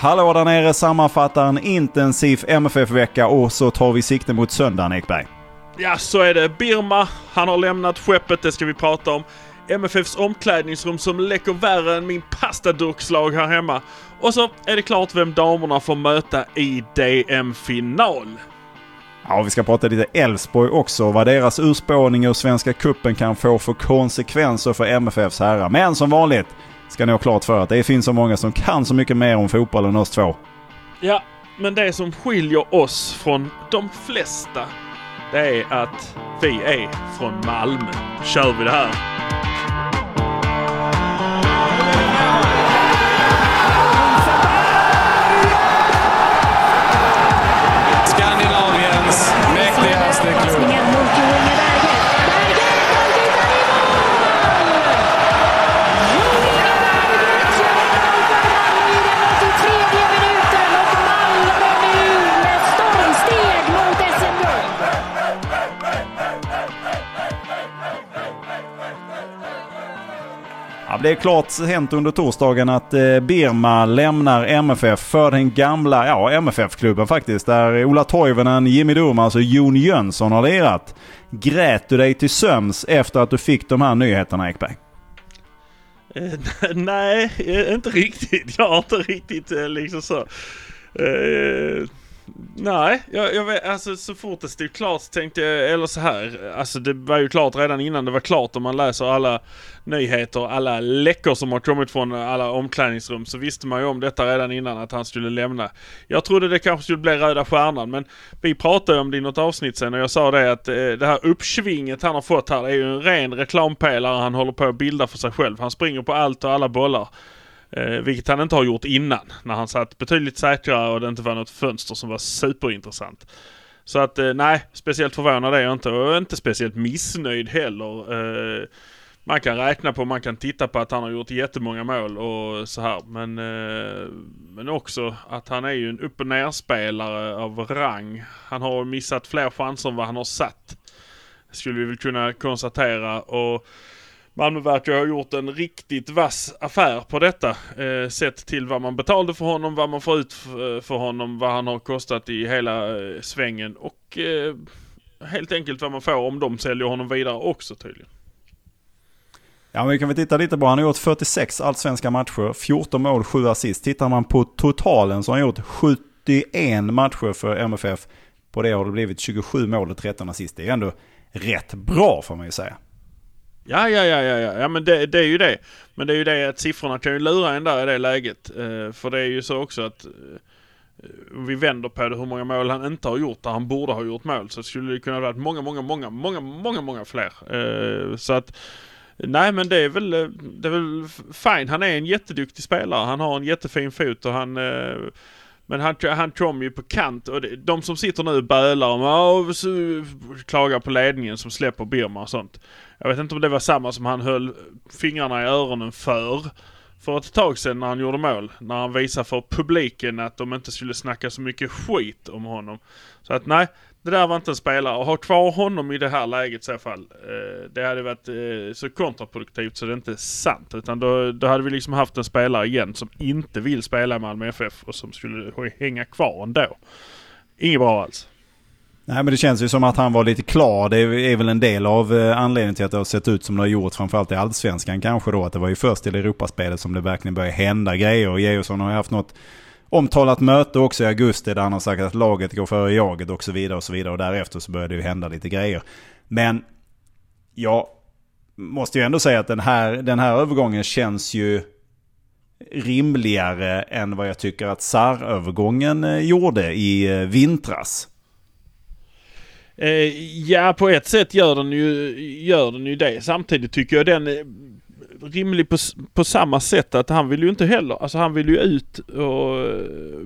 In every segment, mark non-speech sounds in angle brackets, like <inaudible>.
Hallå där nere sammanfattar en intensiv MFF-vecka och så tar vi sikte mot söndagen Ekberg. Ja, så är det. Birma, han har lämnat skeppet, det ska vi prata om. MFFs omklädningsrum som läcker värre än min pastadurkslag här hemma. Och så är det klart vem damerna får möta i DM-final. Ja, vi ska prata lite Elfsborg också. Vad deras urspårning ur Svenska Kuppen kan få för konsekvenser för MFFs herrar. Men som vanligt ska ni ha klart för att det finns så många som kan så mycket mer om fotboll än oss två. Ja, men det som skiljer oss från de flesta, det är att vi är från Malmö. kör vi det här. Det är klart hänt under torsdagen att eh, Birma lämnar MFF för den gamla ja, MFF-klubben faktiskt. Där Ola Toivonen, Jimmy Durmaz och Jon Jönsson har lirat. Grät du dig till söms efter att du fick de här nyheterna Ekberg? Eh, <laughs> nej, eh, inte riktigt. Jag har inte riktigt liksom så. Nej, jag, jag vet, alltså så fort det stod klart så tänkte jag, eller så här. Alltså det var ju klart redan innan det var klart om man läser alla nyheter, alla läckor som har kommit från alla omklädningsrum så visste man ju om detta redan innan att han skulle lämna. Jag trodde det kanske skulle bli Röda Stjärnan men vi pratade om det i något avsnitt sen och jag sa det att eh, det här uppsvinget han har fått här är ju en ren reklampelare han håller på att bilda för sig själv. Han springer på allt och alla bollar. Eh, vilket han inte har gjort innan. När han satt betydligt säkrare och det inte var något fönster som var superintressant. Så att eh, nej, speciellt förvånad är jag inte och inte speciellt missnöjd heller. Eh, man kan räkna på, man kan titta på att han har gjort jättemånga mål och så här. Men, eh, men också att han är ju en upp och ner-spelare av rang. Han har missat fler chanser än vad han har satt. Skulle vi väl kunna konstatera. Och Malmö verkar ha gjort en riktigt vass affär på detta. Eh, sett till vad man betalade för honom, vad man får ut eh, för honom, vad han har kostat i hela eh, svängen och eh, helt enkelt vad man får om de säljer honom vidare också tydligen. Ja, men vi kan väl titta lite på. Han har gjort 46 allsvenska matcher, 14 mål, 7 assist. Tittar man på totalen så har han gjort 71 matcher för MFF. På det har det blivit 27 mål och 13 assist. Det är ändå rätt bra får man ju säga. Ja, ja, ja, ja, ja, ja men det, det är ju det. Men det är ju det att siffrorna kan ju lura en där i det läget. Eh, för det är ju så också att eh, om vi vänder på det hur många mål han inte har gjort där han borde ha gjort mål så skulle det kunna varit många, många, många, många, många, många fler. Eh, så att Nej men det är väl, eh, det är väl fine. Han är en jätteduktig spelare. Han har en jättefin fot och han eh, men han, han kom ju på kant och det, de som sitter nu och bölar om och klagar på ledningen som släpper Birma och sånt. Jag vet inte om det var samma som han höll fingrarna i öronen för för ett tag sedan när han gjorde mål. När han visade för publiken att de inte skulle snacka så mycket skit om honom. Så att nej, det där var inte en spelare. Och ha kvar honom i det här läget i så fall. Eh, det hade varit eh, så kontraproduktivt så det är inte sant. Utan då, då hade vi liksom haft en spelare igen som inte vill spela i Malmö FF och som skulle hänga kvar ändå. Inget bra alls. Nej men det känns ju som att han var lite klar. Det är väl en del av eh, anledningen till att det har sett ut som det har gjort. Framförallt i Allsvenskan kanske då. Att det var ju först i Europaspelet som det verkligen började hända grejer. Och Georgsson har ju haft något omtalat möte också i augusti där han har sagt att laget går före jaget och så vidare och så vidare. Och därefter så började det ju hända lite grejer. Men jag måste ju ändå säga att den här, den här övergången känns ju rimligare än vad jag tycker att SAR-övergången eh, gjorde i eh, vintras. Eh, ja, på ett sätt gör den ju, gör den ju det. Samtidigt tycker jag den rimlig på, på samma sätt att han vill ju inte heller, alltså han vill ju ut och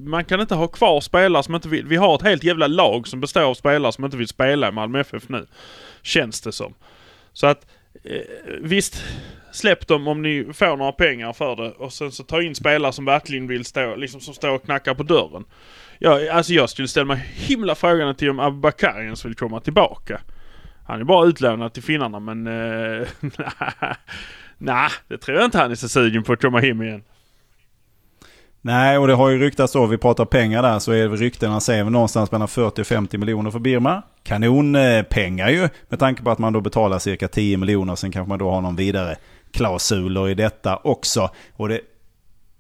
man kan inte ha kvar spelare som inte vill. Vi har ett helt jävla lag som består av spelare som inte vill spela i Malmö FF nu. Känns det som. Så att eh, visst, släpp dem om ni får några pengar för det och sen så ta in spelare som verkligen vill stå, liksom som står och knackar på dörren. Ja, alltså jag skulle ställa mig himla frågan till om Abubakarians vill komma tillbaka. Han är bara utlånad till finnarna men... Eh, <laughs> Nej, det tror jag inte han är så sugen på att komma hem igen. Nej, och det har ju ryktats då, vi pratar pengar där, så är det ryktena säger någonstans mellan 40 och 50 miljoner för Birma. Kanonpengar ju, med tanke på att man då betalar cirka 10 miljoner, sen kanske man då har någon vidare klausuler i detta också. Och det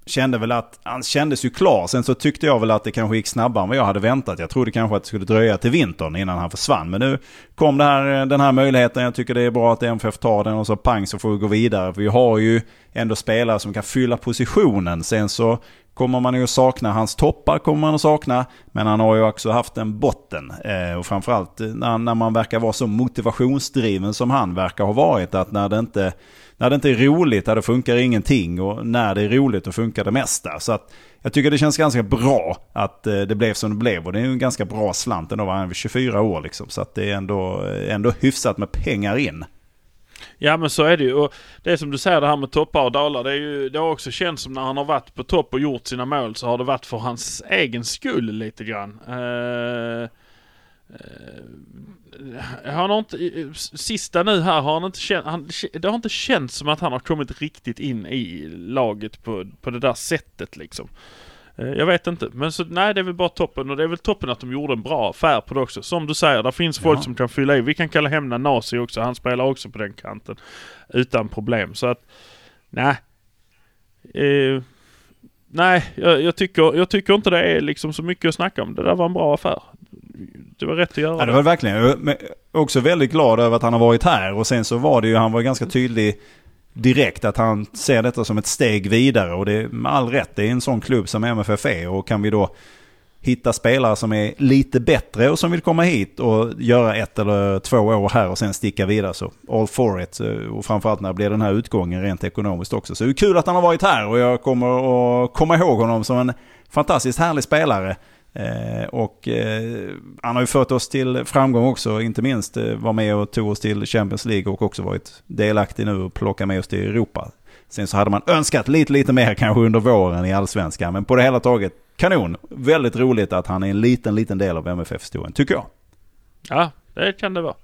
kände väl att, han kändes ju klar. Sen så tyckte jag väl att det kanske gick snabbare än vad jag hade väntat. Jag trodde kanske att det skulle dröja till vintern innan han försvann. Men nu kom det här, eh, den här möjligheten. Jag tycker det är bra att MFF tar den och så pang så får vi gå vidare. Vi har ju ändå spelare som kan fylla positionen. Sen så kommer man ju att sakna. Hans toppar kommer man att sakna. Men han har ju också haft en botten. Eh, och framförallt eh, när, när man verkar vara så motivationsdriven som han verkar ha varit. Att när det inte när det inte är roligt, då funkar ingenting. Och när det är roligt, då funkar det mesta. Så att jag tycker det känns ganska bra att eh, det blev som det blev. Och det är ju en ganska bra slant ändå, var han 24 år liksom. Så att det är ändå, eh, ändå hyfsat med pengar in. Ja men så är det ju. Och det som du säger det här med toppar och dalar. Det, är ju, det har också känts som när han har varit på topp och gjort sina mål så har det varit för hans egen skull lite grann. Uh, han har inte, sista nu här har han inte känt, han, det har inte känts som att han har kommit riktigt in i laget på, på det där sättet liksom. Eh, jag vet inte, men så nej det är väl bara toppen och det är väl toppen att de gjorde en bra affär på det också. Som du säger, där finns folk ja. som kan fylla i. Vi kan kalla hem Nanasi också, han spelar också på den kanten. Utan problem, så att nej. Eh, nej, jag, jag, tycker, jag tycker inte det är liksom så mycket att snacka om. Det där var en bra affär det var rätt att göra ja, det. var verkligen. Jag är också väldigt glad över att han har varit här. Och sen så var det ju, han var ganska tydlig direkt att han ser detta som ett steg vidare. Och det är med all rätt, det är en sån klubb som MFF är. Och kan vi då hitta spelare som är lite bättre och som vill komma hit och göra ett eller två år här och sen sticka vidare så all for it. Och framförallt när det blir den här utgången rent ekonomiskt också. Så det är kul att han har varit här och jag kommer att komma ihåg honom som en fantastiskt härlig spelare. Eh, och eh, han har ju fört oss till framgång också, inte minst eh, var med och tog oss till Champions League och också varit delaktig nu och plocka med oss till Europa. Sen så hade man önskat lite, lite mer kanske under våren i allsvenskan, men på det hela taget kanon. Väldigt roligt att han är en liten, liten del av MFF-historien, tycker jag. Ja, det kan det vara.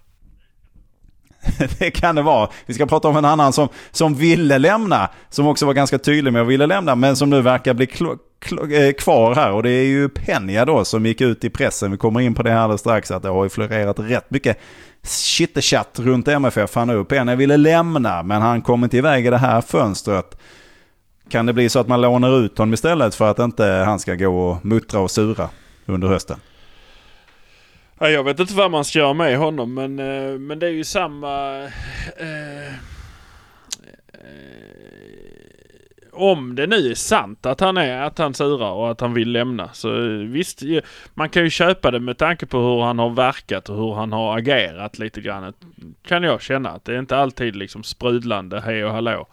<laughs> det kan det vara. Vi ska prata om en annan som, som ville lämna, som också var ganska tydlig med att ville lämna, men som nu verkar bli Eh, Eh, kvar här och det är ju Penja då som gick ut i pressen. Vi kommer in på det här alldeles strax att det har ju florerat rätt mycket chitterchatt runt MFF. Han upp Penja ville lämna men han kom inte iväg i det här fönstret. Kan det bli så att man lånar ut honom istället för att inte han ska gå och muttra och sura under hösten? Jag vet inte vad man ska göra med honom men, eh, men det är ju samma... Eh, eh om det nu är sant att han är, att han surar och att han vill lämna. Så visst, man kan ju köpa det med tanke på hur han har verkat och hur han har agerat lite grann. Kan jag känna att det är inte alltid liksom sprudlande hej och hallå.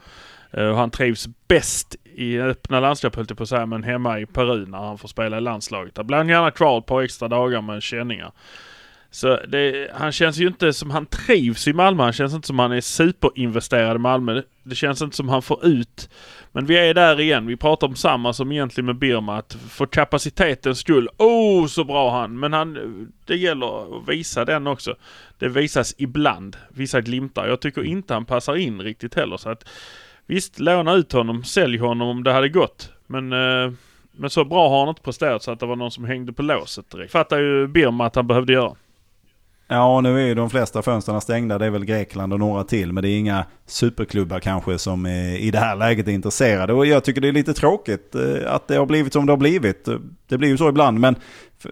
Eh, och han trivs bäst i öppna landskap höll jag på att säga, men hemma i Peru när han får spela i landslaget. Där blir han gärna kvar ett par extra dagar med känningar. Så det, han känns ju inte som han trivs i Malmö. Han känns inte som han är superinvesterad i Malmö. Det känns inte som han får ut. Men vi är där igen. Vi pratar om samma som egentligen med Birma. Att för kapacitetens skull. Oh, så bra han. Men han, det gäller att visa den också. Det visas ibland. Vissa glimtar. Jag tycker inte han passar in riktigt heller. Så att visst, låna ut honom. Sälj honom om det hade gått. Men eh, men så bra har han inte presterat så att det var någon som hängde på låset direkt. Fattar ju Birma att han behövde göra. Ja, nu är ju de flesta fönstren stängda. Det är väl Grekland och några till. Men det är inga superklubbar kanske som i det här läget är intresserade. Och jag tycker det är lite tråkigt eh, att det har blivit som det har blivit. Det blir ju så ibland. Men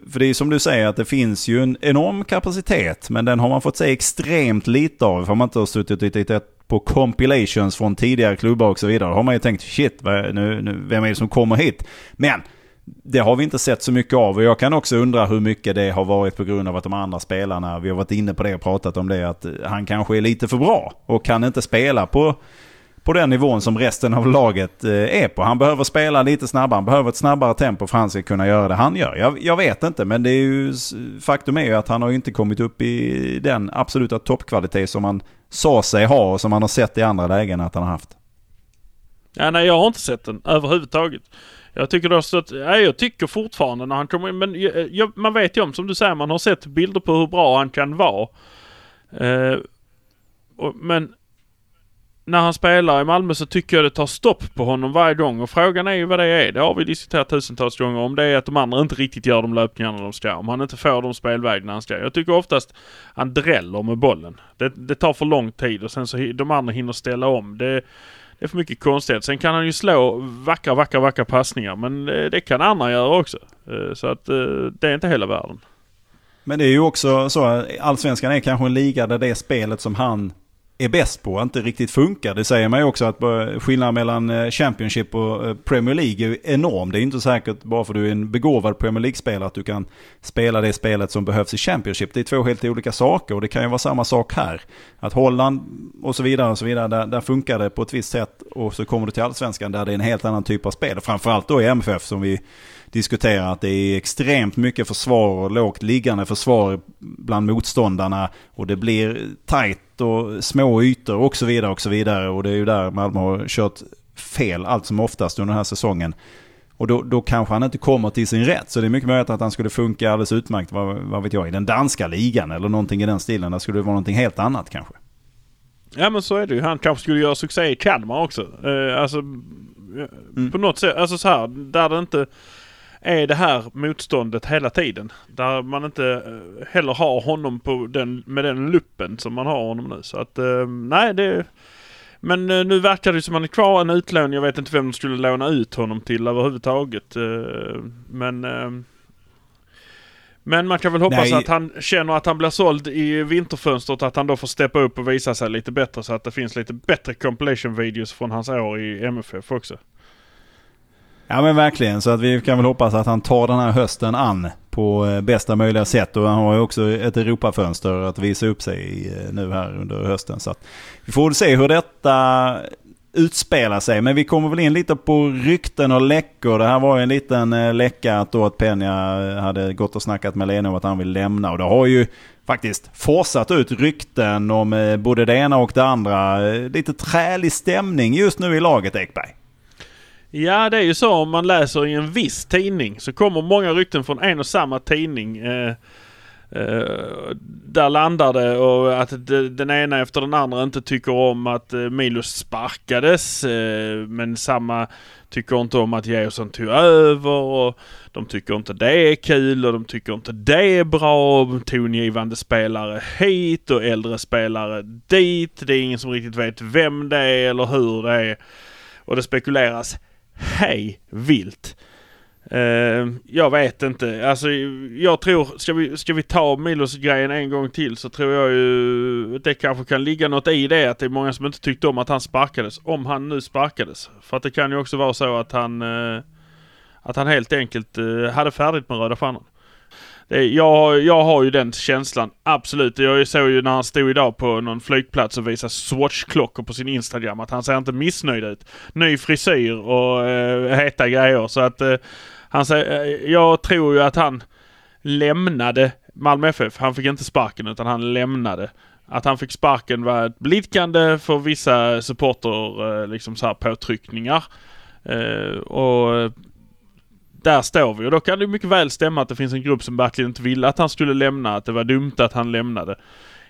för det är ju som du säger att det finns ju en enorm kapacitet. Men den har man fått se extremt lite av. För man inte har suttit och tittat på compilations från tidigare klubbar och så vidare. Då har man ju tänkt shit, nu, nu, vem är det som kommer hit? Men det har vi inte sett så mycket av och jag kan också undra hur mycket det har varit på grund av att de andra spelarna, vi har varit inne på det och pratat om det, att han kanske är lite för bra och kan inte spela på, på den nivån som resten av laget eh, är på. Han behöver spela lite snabbare, han behöver ett snabbare tempo för att han ska kunna göra det han gör. Jag, jag vet inte, men det är ju, faktum är ju att han har inte kommit upp i den absoluta toppkvalitet som han sa sig ha och som han har sett i andra lägen att han har haft. Ja, nej, jag har inte sett den överhuvudtaget. Jag tycker också att, ja, jag tycker fortfarande när han kommer in, men jag, man vet ju om, som du säger, man har sett bilder på hur bra han kan vara. Eh, och, men när han spelar i Malmö så tycker jag det tar stopp på honom varje gång och frågan är ju vad det är. Det har vi diskuterat tusentals gånger. Om det är att de andra inte riktigt gör de löpningarna de ska. Om han inte får de spelvägarna han ska. Jag tycker oftast han dräller med bollen. Det, det tar för lång tid och sen så de andra hinner ställa om. Det, det är för mycket konstigt. Sen kan han ju slå vackra, vackra, vackra passningar. Men eh, det, kan andra göra också. Eh, så att eh, det är inte hela världen. Men det är ju också så, allsvenskan är kanske en liga där det spelet som han är bäst på inte riktigt funkar. Det säger man ju också att eh, skillnaden mellan eh, Championship och eh, Premier League är enorm. Det är inte säkert bara för att du är en begåvad Premier League-spelare att du kan spela det spelet som behövs i Championship. Det är två helt olika saker och det kan ju vara samma sak här. Att Holland och så vidare och så vidare, där, där funkar det på ett visst sätt och så kommer du till Allsvenskan där det är en helt annan typ av spel. Framförallt då i MFF som vi diskutera att det är extremt mycket försvar och lågt liggande försvar bland motståndarna. Och det blir tajt och små ytor och så vidare och så vidare. Och det är ju där Malmö har kört fel allt som oftast under den här säsongen. Och då, då kanske han inte kommer till sin rätt. Så det är mycket möjligt att han skulle funka alldeles utmärkt, vad, vad vet jag, i den danska ligan eller någonting i den stilen. Där skulle det vara någonting helt annat kanske. Ja men så är det ju. Han kanske skulle göra succé i Kalmar också. Eh, alltså mm. på något sätt, alltså så här, där det inte är det här motståndet hela tiden. Där man inte eh, heller har honom på den, med den luppen som man har honom nu. Så att eh, nej det... Men eh, nu verkar det som han är kvar en utlån. Jag vet inte vem de skulle låna ut honom till överhuvudtaget. Men... Men man kan väl hoppas Nej. att han känner att han blir såld i vinterfönstret. Att han då får steppa upp och visa sig lite bättre så att det finns lite bättre compilation videos från hans år i MFF också. Ja men verkligen, så att vi kan väl hoppas att han tar den här hösten an på eh, bästa möjliga sätt. Och han har ju också ett Europafönster att visa upp sig i eh, nu här under hösten. Så att vi får väl se hur detta utspelar sig. Men vi kommer väl in lite på rykten och läckor. Det här var ju en liten eh, läcka att då att Peña hade gått och snackat med Lena om att han vill lämna. Och det har ju faktiskt forsat ut rykten om både det ena och det andra. Lite trälig stämning just nu i laget Ekberg. Ja, det är ju så om man läser i en viss tidning så kommer många rykten från en och samma tidning. Eh, eh, där landar det och att den ena efter den andra inte tycker om att eh, Milos sparkades. Eh, men samma tycker inte om att Georgsson tog över och de tycker inte det är kul och de tycker inte det är bra. Tongivande spelare hit och äldre spelare dit. Det är ingen som riktigt vet vem det är eller hur det är. Och det spekuleras hej vilt. Uh, jag vet inte. Alltså jag tror, ska vi, ska vi ta Milos-grejen en gång till så tror jag ju det kanske kan ligga något i det att det är många som inte tyckte om att han sparkades. Om han nu sparkades. För att det kan ju också vara så att han, uh, att han helt enkelt uh, hade färdigt med Röda Stjärnan. Det, jag, jag har ju den känslan, absolut. Jag såg ju när han stod idag på någon flygplats och visade Swatch-klockor på sin Instagram att han ser inte missnöjd ut. Ny frisyr och eh, heta grejer så att eh, han säger, eh, jag tror ju att han lämnade Malmö FF. Han fick inte sparken utan han lämnade. Att han fick sparken var ett blidkande för vissa supporter, eh, liksom så här påtryckningar. Eh, och där står vi och då kan det mycket väl stämma att det finns en grupp som verkligen inte ville att han skulle lämna, att det var dumt att han lämnade.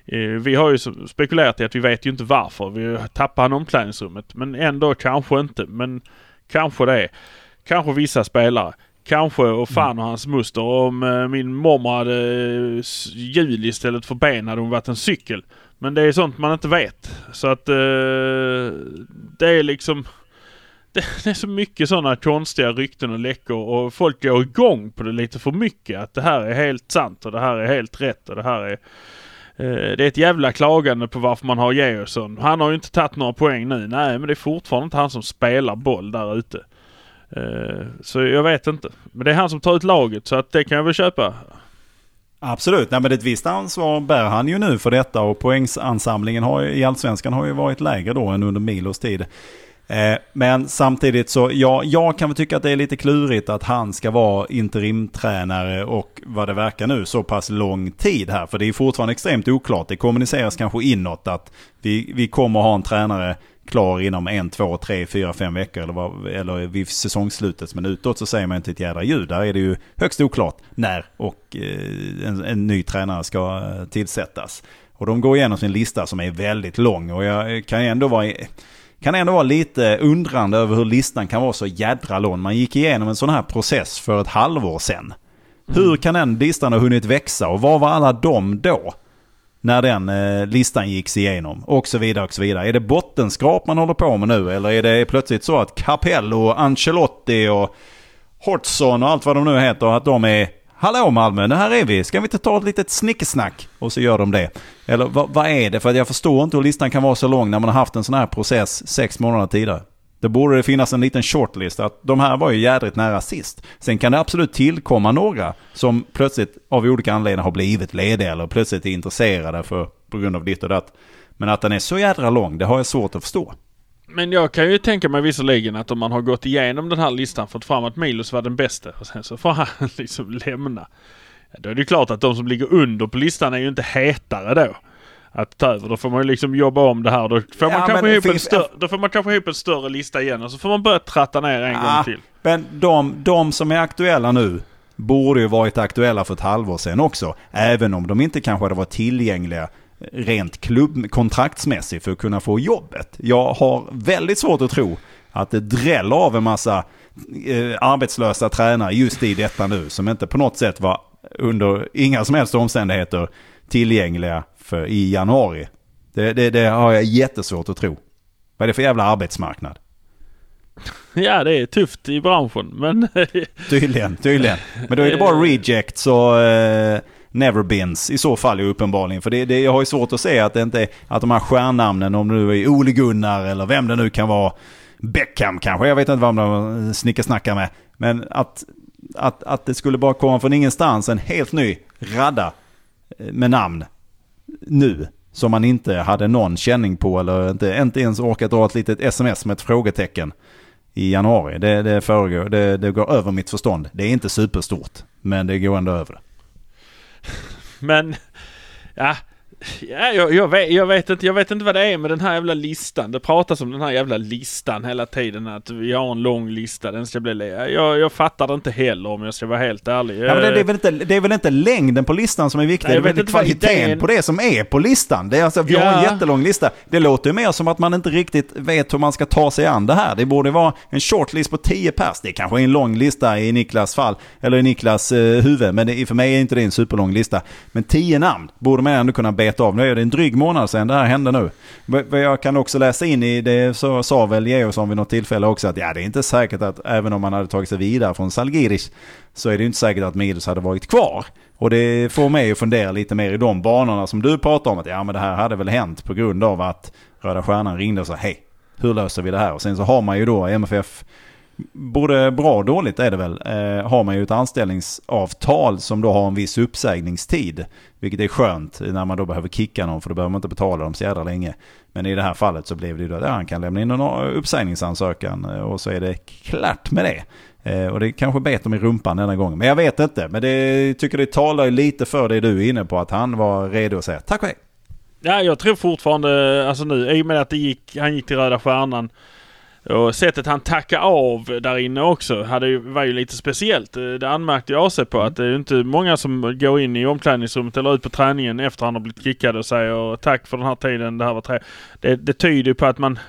Eh, vi har ju spekulerat i att vi vet ju inte varför. Vi tappade han omklädningsrummet. Men ändå kanske inte. Men kanske det. Kanske vissa spelare. Kanske och fan och hans moster. Om eh, min mormor hade eh, hjul istället för ben hade hon varit en cykel. Men det är sånt man inte vet. Så att det är liksom det, är så mycket sådana konstiga rykten och läckor och folk går igång på det lite för mycket. Att det här är helt sant och det här är helt rätt och det här är... Eh, det är ett jävla klagande på varför man har Georgsson. Han har ju inte tagit några poäng nu. Nej, men det är fortfarande inte han som spelar boll där ute. Eh, så jag vet inte. Men det är han som tar ut laget så att det kan jag väl köpa. Absolut, Nej, men ett visst ansvar bär han ju nu för detta och poängsansamlingen har, i Allsvenskan har ju varit lägre då än under Milos tid. Eh, men samtidigt så, ja, jag kan väl tycka att det är lite klurigt att han ska vara interimtränare och vad det verkar nu så pass lång tid här. För det är fortfarande extremt oklart. Det kommuniceras kanske inåt att vi, vi kommer ha en tränare klar inom en, två, tre, fyra, fem veckor eller, vad, eller vid säsongsslutet. Men utåt så säger man inte ett jädra ljud. Där är det ju högst oklart när och eh, en, en, ny tränare ska eh, tillsättas. Och de går igenom sin lista som är väldigt lång och jag kan ändå vara, kan ändå vara lite undrande över hur listan kan vara så jädra lång. Man gick igenom en sån här process för ett halvår sedan. Hur kan den listan ha hunnit växa och var var alla de då? När den eh, listan gicks igenom och så vidare och så vidare. Är det bottenskrap man håller på med nu eller är det plötsligt så att Capello, Ancelotti och Hortson och allt vad de nu heter att de är Hallå Malmö, nu här är vi. Ska vi inte ta ett litet snickesnack? Och så gör de det. Eller vad, vad är det? För jag förstår inte hur listan kan vara så lång när man har haft en sån här process sex månader tidigare. Det borde det finnas en liten shortlist att de här var ju jädrigt nära sist. Sen kan det absolut tillkomma några som plötsligt av olika anledningar har blivit lediga eller plötsligt är intresserade för, på grund av ditt och datt. Men att den är så jädra lång, det har jag svårt att förstå. Men jag kan ju tänka mig visserligen att om man har gått igenom den här listan fått fram att Milos var den bästa och sen så får han <laughs> liksom lämna. Ja, då är det klart att de som ligger under på listan är ju inte hetare då. Att ta över. Då får man ju liksom jobba om det här. Då får, man Ja, kanske men ihop en finns- större, då får man kanske ihop en större lista igen och så får man börja tratta ner en Ah, gång till. Men de, de som är aktuella nu borde ju varit aktuella för ett halvår sedan också. Även om de inte kanske hade varit tillgängliga rent klubb, kontraktsmässigt för att kunna få jobbet. Jag har väldigt svårt att tro att det dräller av en massa eh, arbetslösa tränare just i detta nu som inte på något sätt var under inga som helst omständigheter tillgängliga för, i januari. Det, det, det har jag jättesvårt att tro. Vad är det för jävla arbetsmarknad? <laughs> Ja det är tufft i branschen men Tydligen, tydligen. Men då är det bara <laughs> rejects och eh, neverbins i så fall ju uppenbarligen. För det, det, jag har ju svårt att se att det inte är, att de här stjärnnamnen, om det nu är Ole Gunnar eller vem det nu kan vara, Beckham kanske, jag vet inte vad de eh, snickersnackar med. Men att, att, att det skulle bara komma från ingenstans en helt ny radda eh, med namn nu. Som man inte hade någon känning på eller inte, inte ens orkat dra ett litet sms med ett frågetecken i januari. Det, det, föregår, det, det går över mitt förstånd. Det är inte superstort, men det går ändå över. det. Men, ja. Ja, jag, jag, vet, jag, vet inte, jag vet inte vad det är med den här jävla listan. Det pratas om den här jävla listan hela tiden. Att vi har en lång lista, den ska bli... Jag, jag fattar det inte heller om jag ska vara helt ärlig. Ja, men det, det, är väl inte, det är väl inte längden på listan som är viktig, Nej, det är väl kvaliteten idén- på det som är på listan. Det är alltså, vi har en Ja. jättelång lista. Det låter ju mer som att man inte riktigt vet hur man ska ta sig an det här. Det borde vara en shortlist på 10 pers. Det kanske är en lång lista i Niklas fall, eller i Niklas eh, huvud, men det, för mig är inte det en superlång lista. Men 10 namn borde man ändå kunna beta av. Nu är det en dryg månad sedan det här hände nu. Jag kan också läsa in i det, så sa väl Georgsson vid något tillfälle också, att ja, det är inte säkert att även om man hade tagit sig vidare från Salgiris så är det inte säkert att Milos hade varit kvar. Och det får mig att fundera lite mer i de banorna som du pratar om. Att ja men det här hade väl hänt på grund av att Röda Stjärnan ringde och sa hej, hur löser vi det här? Och sen så har man ju då MFF, både bra och dåligt är det väl, eh, har man ju ett anställningsavtal som då har en viss uppsägningstid. Vilket är skönt när man då behöver kicka någon för då behöver man inte betala dem så jävla länge. Men i det här fallet så blev det ju då att ja, han kan lämna in en eh, uppsägningsansökan eh, och så är det klart med det. Eh, Och det kanske bet dem i rumpan denna gången. Men jag vet inte. Men det tycker det talar ju lite för det du är inne på. Att han var redo att säga tack och hej. Ja, jag tror fortfarande, alltså nu, i och med att det gick, han gick till Röda Stjärnan och sättet han tackade av där inne också hade ju, var ju lite speciellt. Eh, Det anmärkte jag sig på att det är ju inte många som går in i omklädningsrummet eller ut på träningen efter han har blivit kickad och säger tack för den här tiden, det här var trevligt. Det, det tyder ju på att man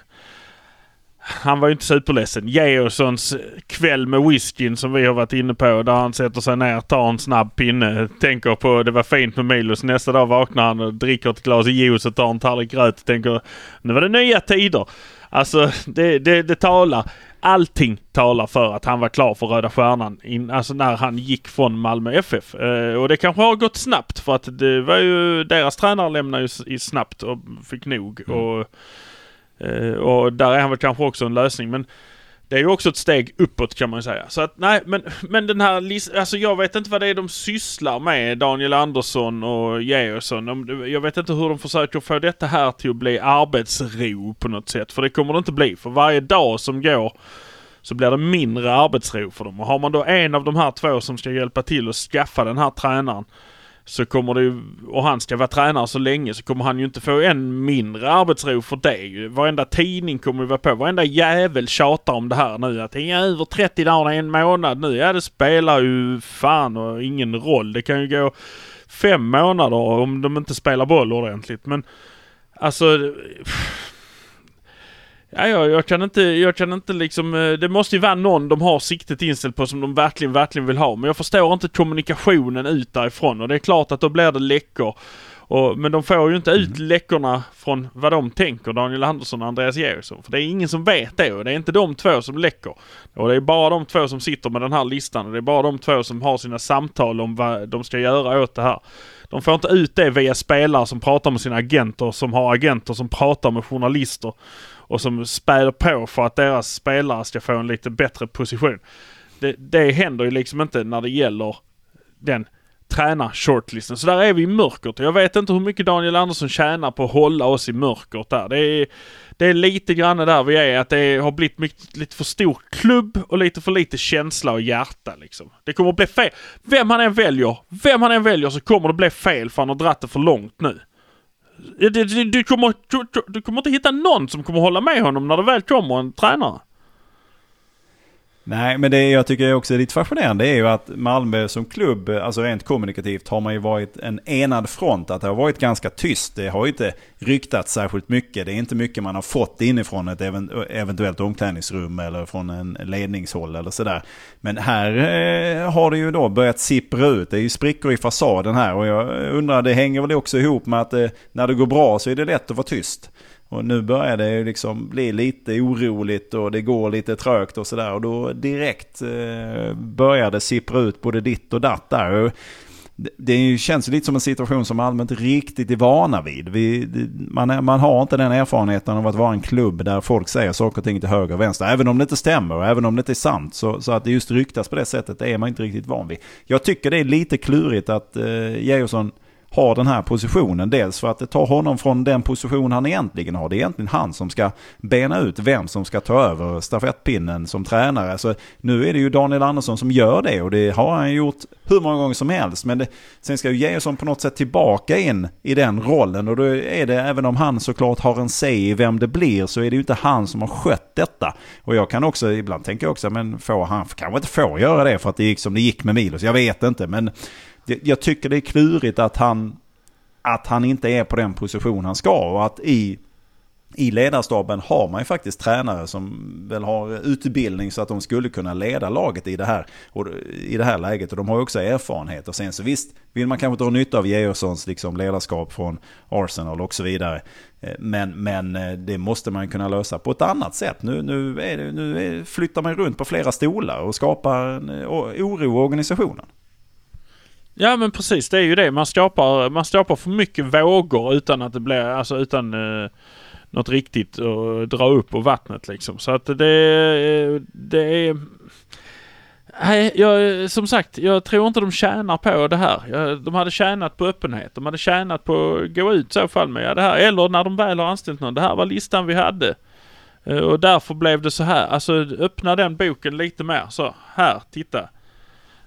han var ju inte superledsen. Georgssons kväll med whiskyn som vi har varit inne på där han sätter sig ner, tar en snabb pinne, tänker på det var fint med Milos. Nästa dag vaknar han och dricker ett glas juice och tar en tallrik gröt och tänker nu var det nya tider. Alltså det, det, det talar. Allting talar för att han var klar för Röda Stjärnan in, alltså när han gick från Malmö FF. Eh, och det kanske har gått snabbt för att det var ju deras tränare lämnade ju snabbt och fick nog. Och, eh, och där är han väl kanske också en lösning. Men det är ju också ett steg uppåt kan man ju säga. Så att nej, men, men den här listan, alltså jag vet inte vad det är de sysslar med, Daniel Andersson och Georgsson. Jag vet inte hur de försöker få detta här till att bli arbetsro på något sätt. För det kommer det inte bli. För varje dag som går så blir det mindre arbetsro för dem. Och har man då en av de här två som ska hjälpa till att skaffa den här tränaren så kommer det ju, och han ska vara tränare så länge så kommer han ju inte få en mindre arbetsro för det. ju. Varenda tidning kommer ju vara på. Varenda jävel tjatar om det här nu. Att det är över 30 dagar, en månad nu. Ja det spelar ju fan och ingen roll. Det kan ju gå fem månader om de inte spelar boll ordentligt. Men alltså... Ja, jag, jag, kan inte, jag kan inte liksom, eh, det måste ju vara någon de har siktet inställt på som de verkligen, verkligen vill ha. Men jag förstår inte kommunikationen ut därifrån och det är klart att då blir det läckor. Och, men de får ju inte ut mm. läckorna från vad de tänker, Daniel Andersson och Andreas Georgsson. För det är ingen som vet det och det är inte de två som läcker. Och det är bara de två som sitter med den här listan och det är bara de två som har sina samtal om vad de ska göra åt det här. De får inte ut det via spelare som pratar med sina agenter, som har agenter som pratar med journalister och som späder på för att deras spelare ska få en lite bättre position. Det, det händer ju liksom inte när det gäller den tränar-shortlisten. Så där är vi i mörkret. Jag vet inte hur mycket Daniel Andersson tjänar på att hålla oss i mörkret där. Det är, det är lite grann där vi är, att det har blivit mycket, lite för stor klubb och lite för lite känsla och hjärta liksom. Det kommer att bli fel. Vem han än väljer, vem han än väljer så kommer det bli fel för han har dratt det för långt nu. Du, du, du, kommer, du, du kommer inte hitta någon som kommer hålla med honom när det väl kommer en tränare. Nej, men det jag tycker också är lite fascinerande är ju att Malmö som klubb, alltså rent kommunikativt, har man ju varit en enad front. Att det har varit ganska tyst. Det har ju inte ryktats särskilt mycket. Det är inte mycket man har fått inifrån ett eventuellt omklädningsrum eller från en ledningshåll eller sådär. Men här eh, har det ju då börjat sippra ut. Det är ju sprickor i fasaden här och jag undrar, det hänger väl också ihop med att eh, när det går bra så är det lätt att vara tyst. Och nu börjar det liksom bli lite oroligt och det går lite trögt och sådär. Och då direkt eh, börjar det sippra ut både ditt och datt där. Det känns lite som en situation som allmänt riktigt är vana vid. Vi, man, man har inte den erfarenheten av att vara en klubb där folk säger saker och ting till höger och vänster. Även om det inte stämmer och även om det inte är sant. Så, så att det just ryktas på det sättet det är man inte riktigt van vid. Jag tycker det är lite klurigt att eh, Georgsson har den här positionen. Dels för att det tar honom från den position han egentligen har. Det är egentligen han som ska bena ut vem som ska ta över stafettpinnen som tränare. Så nu är det ju Daniel Andersson som gör det och det har han gjort hur många gånger som helst. Men det, sen ska ju Georgsson på något sätt tillbaka in i den rollen och då är det, även om han såklart har en säg i vem det blir, så är det ju inte han som har skött detta. Och jag kan också, ibland tänka också, men får han kanske inte får göra det för att det gick som det gick med Milos. Jag vet inte, men jag tycker det är klurigt att han, att han inte är på den position han ska och att i, i ledarstaben har man ju faktiskt tränare som väl har utbildning så att de skulle kunna leda laget i det här, och, i det här läget. Och de har ju också erfarenhet. Och sen så visst vill man kanske dra nytta av Georgssons liksom ledarskap från Arsenal och så vidare. Eh, men, men eh, det måste man kunna lösa på ett annat sätt. Nu, nu, är det, nu är, flyttar man runt på flera stolar och skapar en eh, oro i organisationen. Ja men precis, det är ju det. Man skapar, man skapar för mycket vågor utan att det blir, alltså utan eh, något riktigt att dra upp på vattnet liksom. Så att det, eh, det är... Nej, jag, som sagt, jag tror inte de tjänar på det här. De hade tjänat på öppenhet. De hade tjänat på att gå ut i så fall med det här. Eller när de väl har anställt någon. Det här var listan vi hade. Eh, och därför blev det så här. Alltså öppna den boken lite mer. Så, här, titta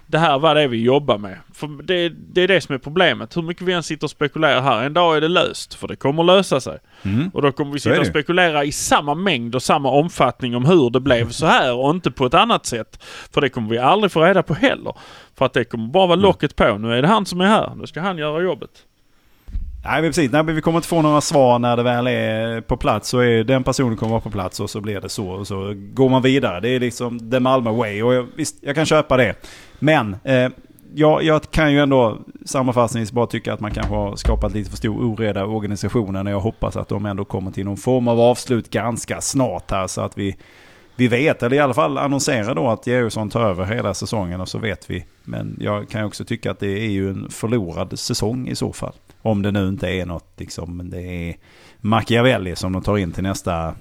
det här var det vi jobbar med. För det, det, är det som är problemet. Hur mycket vi än sitter och spekulerar här, en dag är det löst. För det kommer lösa sig. Mm. Och då kommer vi sitta och spekulera i samma mängd och samma omfattning om hur det blev så här och inte på ett annat sätt. För det kommer vi aldrig få reda på heller. För att det kommer bara vara locket på. Nu är det han som är här. Nu ska han göra jobbet. Nej men precis, Nej, vi kommer inte få några svar när det väl är på plats. Så är den personen kommer vara på plats och så blir det så. Och så går man vidare. Det är liksom the Malmö way. Och jag, visst, jag kan köpa det. Men eh, jag, jag kan ju ändå sammanfattningsvis bara tycka att man kanske har skapat lite för stor oreda i organisationen. Och jag hoppas att de ändå kommer till någon form av avslut ganska snart här. Så att vi, vi vet, eller i alla fall annonserar då att Georgsson tar över hela säsongen och så vet vi. Men jag kan också tycka att det är ju en förlorad säsong i så fall. Om det nu inte är något, liksom, det är Machiavelli som de tar in till nästa,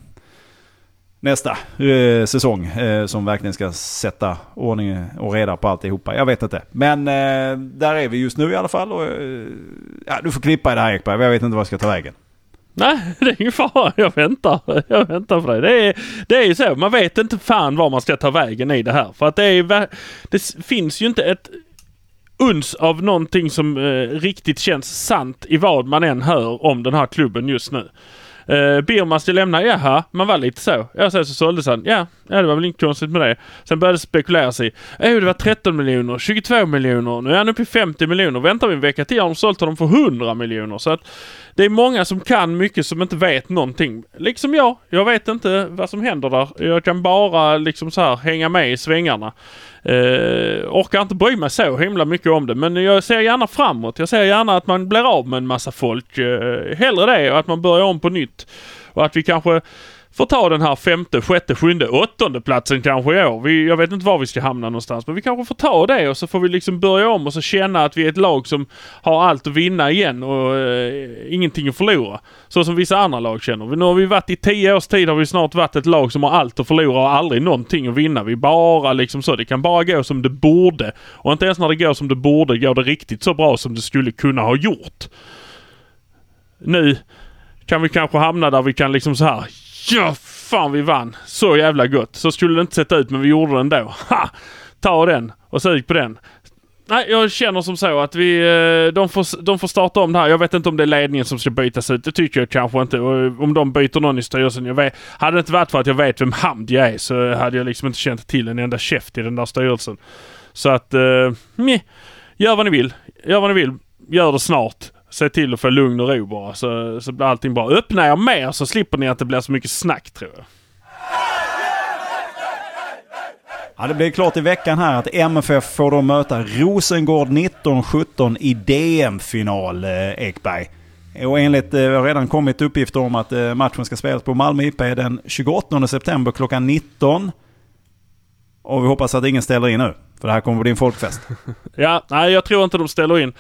nästa eh, säsong. Eh, som verkligen ska sätta ordning och reda på alltihopa. Jag vet inte. Men eh, där är vi just nu i alla fall. Och, eh, ja, du får klippa i det här Ekberg. Jag vet inte vad jag ska ta vägen. Nej, <laughs> det är ingen fara. Jag väntar. Jag väntar på dig. Det är, det är ju så. Man vet inte fan var man ska ta vägen i det här. För att det är Det finns ju inte ett uns av någonting som eh, riktigt känns sant i vad man än hör om den här klubben just nu. Eh, Birman skulle lämna, jaha, man var lite så. Ja, sen så såldes han. Ja, ja, det var väl inget konstigt med det. Sen började det spekuleras i, oh, eh, det var 13 miljoner, 22 miljoner, nu är han uppe i 50 miljoner. Väntar vi en vecka till har de sålt honom för 100 miljoner. Så att det är många som kan mycket som inte vet någonting. Liksom jag. Jag vet inte vad som händer där. Jag kan bara liksom så här hänga med i svängarna. Eh, orkar inte bry mig så himla mycket om det men jag ser gärna framåt. Jag ser gärna att man blir av med en massa folk. Eh, hellre det och att man börjar om på nytt. Och att vi kanske får ta den här femte, sjätte, sjunde, åttonde platsen kanske i år. Vi, jag vet inte var vi ska hamna någonstans men vi kanske får ta det och så får vi liksom börja om och så känna att vi är ett lag som har allt att vinna igen och eh, ingenting att förlora. Så som vissa andra lag känner. Nu har vi varit i tio års tid har vi snart varit ett lag som har allt att förlora och aldrig någonting att vinna. Vi bara liksom så. Det kan bara gå som det borde. Och inte ens när det går som det borde går det riktigt så bra som det skulle kunna ha gjort. Nu kan vi kanske hamna där vi kan liksom så här Ja, fan vi vann. Så jävla gott. Så skulle det inte sett ut men vi gjorde det ändå. Ha! Ta den och sug på den. Nej, jag känner som så att vi, eh, de får, de får starta om det här. Jag vet inte om det är ledningen som ska bytas ut. Det tycker jag kanske inte. Och eh, om de byter någon i styrelsen. Jag vet, hade det inte varit för att jag vet vem Hamdia är så hade jag liksom inte känt till en enda käft i den där styrelsen. Så att, eh, meh. Gör vad ni vill. Gör vad ni vill. Gör det snart. Se till att få lugn och ro bara så, så blir allting bra. Öppna er mer så slipper ni att det blir så mycket snack tror jag. Ja, det blir klart i veckan här att MFF får då möta Rosengård 1917 i DM-final, eh, Ekberg. Och enligt, det har redan kommit uppgifter om att eh, matchen ska spelas på Malmö IP den 28 september klockan 19. Och vi hoppas att ingen ställer in nu, för det här kommer bli en folkfest. <laughs> Ja, nej jag tror inte de ställer in.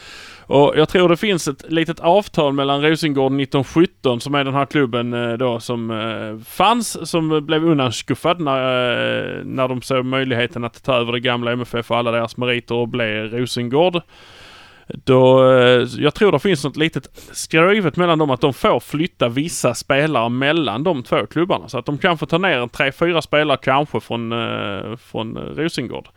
Och jag tror det finns ett litet avtal mellan Rosengård 1917 som är den här klubben eh, då som eh, fanns, som blev undanskuffad när, eh, när de såg möjligheten att ta över det gamla MFF och alla deras meriter och bli Rosengård. Då, jag tror det finns något litet skrivet mellan dem att de får flytta vissa spelare mellan de två klubbarna. Så att de kan få ta ner en tre, fyra spelare kanske från, från Rosengård.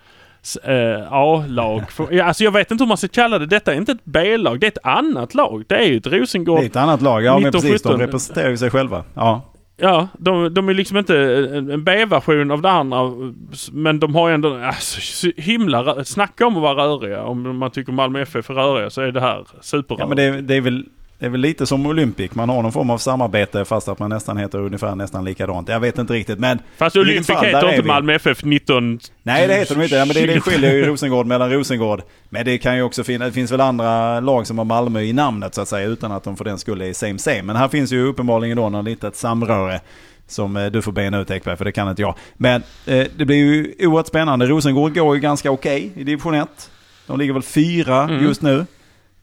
Eh, A-lag. Alltså jag vet inte hur man ska kalla det. Detta är inte ett B-lag. Det är ett annat lag. Det är ju ett Rosengård. Det är ett annat lag, ja men precis. De 1917. representerar ju sig själva. Ja. Ja, de, de är liksom inte en B-version av det andra. Men de har ändå, alltså, så himla, snacka om att vara röriga. Om man tycker Malmö FF är röriga så är det här superrörigt. Ja, men det, är- det, är väl, det är väl lite som Olympic. Man har någon form av samarbete fast att man nästan heter ungefär nästan likadant. Jag vet inte riktigt men... Fast Olympic fall, heter inte. Malmö FF 19... Nej det heter de inte. Ja, men det, det skiljer ju Rosengård mellan Rosengård. Men det kan ju också finnas, det finns väl andra lag som har Malmö i namnet så att säga utan att de för den skull är same same. Men här finns ju uppenbarligen då något litet samröre som eh, du får bena ut Ekberg för det kan inte jag. Men eh, det blir ju oerhört spännande. Rosengård går ju ganska okej i division 1. De ligger väl fyra Mm. just nu.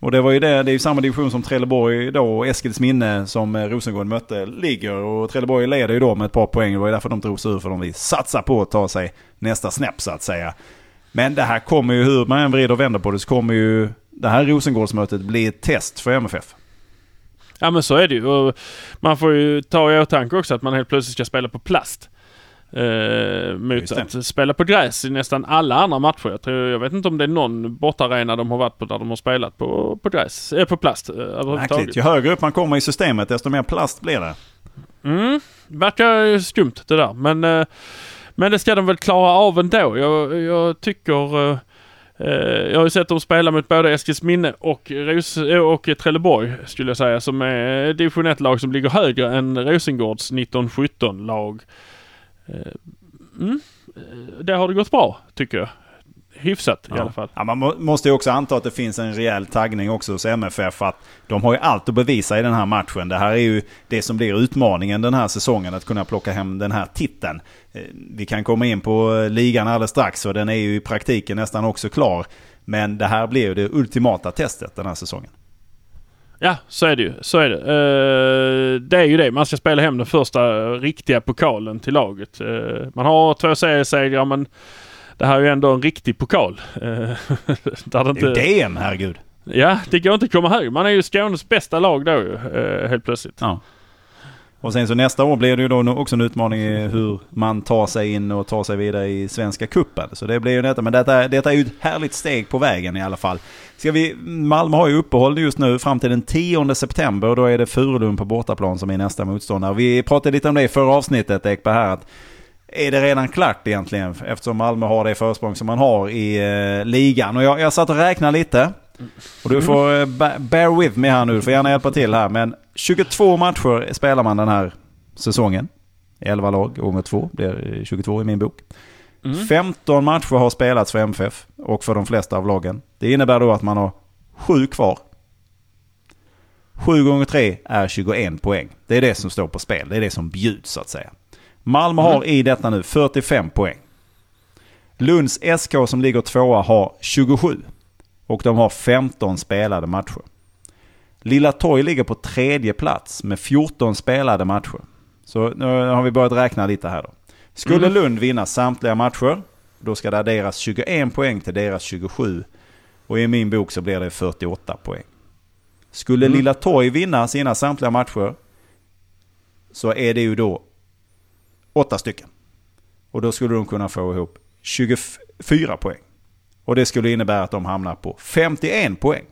Och det var ju det, det är ju samma division som Trelleborg då och Eskilsminne som eh, Rosengård mötte ligger. Och Trelleborg leder ju då med ett par poäng. Det var ju därför de drog sig ur för de vill satsa på att ta sig nästa snäpp så att säga. Men det här kommer ju, hur man än vrider och vänder på det, så kommer ju det här Rosengårdsmötet bli ett test för MFF. Ja men så är det ju. Och man får ju ta i åtanke också att man helt plötsligt ska spela på plast. Eh, mot att spela på gräs i nästan alla andra matcher. Jag, tror, jag vet inte om det är någon bortaarena de har varit på där de har spelat på, på gräs, eh, på plast eh, överhuvudtaget. Märkligt. Ju högre upp man kommer i systemet, desto mer plast blir det. Mm, verkar skumt det där. Men, eh, men det ska de väl klara av ändå. Jag, jag tycker... eh, jag har ju sett dem spela mot både Eskilsminne och, Ros- och Trelleborg skulle jag säga. Som är division 1-lag som ligger högre än Rosengårds 1917-lag. Mm, det har det gått bra tycker jag. Hyfsat i Ja. alla fall. Ja, man må, måste ju också anta att det finns en rejäl taggning också hos MFF. Att de har ju allt att bevisa i den här matchen. Det här är ju det som blir utmaningen den här säsongen. Att kunna plocka hem den här titeln. Eh, Vi kan komma in på eh, ligan alldeles strax och den är ju i praktiken nästan också klar. Men det här blir ju det ultimata testet den här säsongen. Ja, så är det ju. Så är det. Eh, det är ju det. Man ska spela hem den första riktiga pokalen till laget. Eh, man har två seriesegrar men det här är ju ändå en riktig pokal. Eh, <laughs> där det Det är ju inte... DM, herregud. Ja, det går inte att komma högre. Man är ju Skånes bästa lag då ju, helt plötsligt. Ja. Och sen så nästa år blir det ju då också en utmaning i hur man tar sig in och tar sig vidare i Svenska Cupen. Så det blir ju detta. Men detta, detta är ju ett härligt steg på vägen i alla fall. Ska vi, Malmö har ju uppehåll just nu fram till den 10 september. Och då är det Furulund på bortaplan som är nästa motståndare. Vi pratade lite om det i förra avsnittet Ekberg här. Att är det redan klart egentligen? Eftersom Malmö har det försprång som man har i eh, ligan. Och jag, jag satt och räknade lite. Och du får eh, bear with me här nu, du får gärna hjälpa till här. Men 22 matcher spelar man den här säsongen. 11 lag gånger 2 blir eh, 22 i min bok. Mm. 15 matcher har spelats för MFF och för de flesta av lagen. Det innebär då att man har 7 kvar. 7 gånger 3 är 21 poäng. Det är det som står på spel. Det är det som bjuds så att säga. Malmö mm. har i detta nu 45 poäng. Lunds SK som ligger tvåa har 27. Och de har 15 spelade matcher. Lilla Torg ligger på tredje plats med 14 spelade matcher. Så nu har vi börjat räkna lite här då. Skulle mm. Lund vinna samtliga matcher, då ska det adderas 21 poäng till deras 27. Och i min bok så blir det 48 poäng. Skulle mm. Lilla Torg vinna sina samtliga matcher, så är det ju då åtta stycken. Och då skulle de kunna få ihop 24 poäng. Och det skulle innebära att de hamnar på 51 poäng.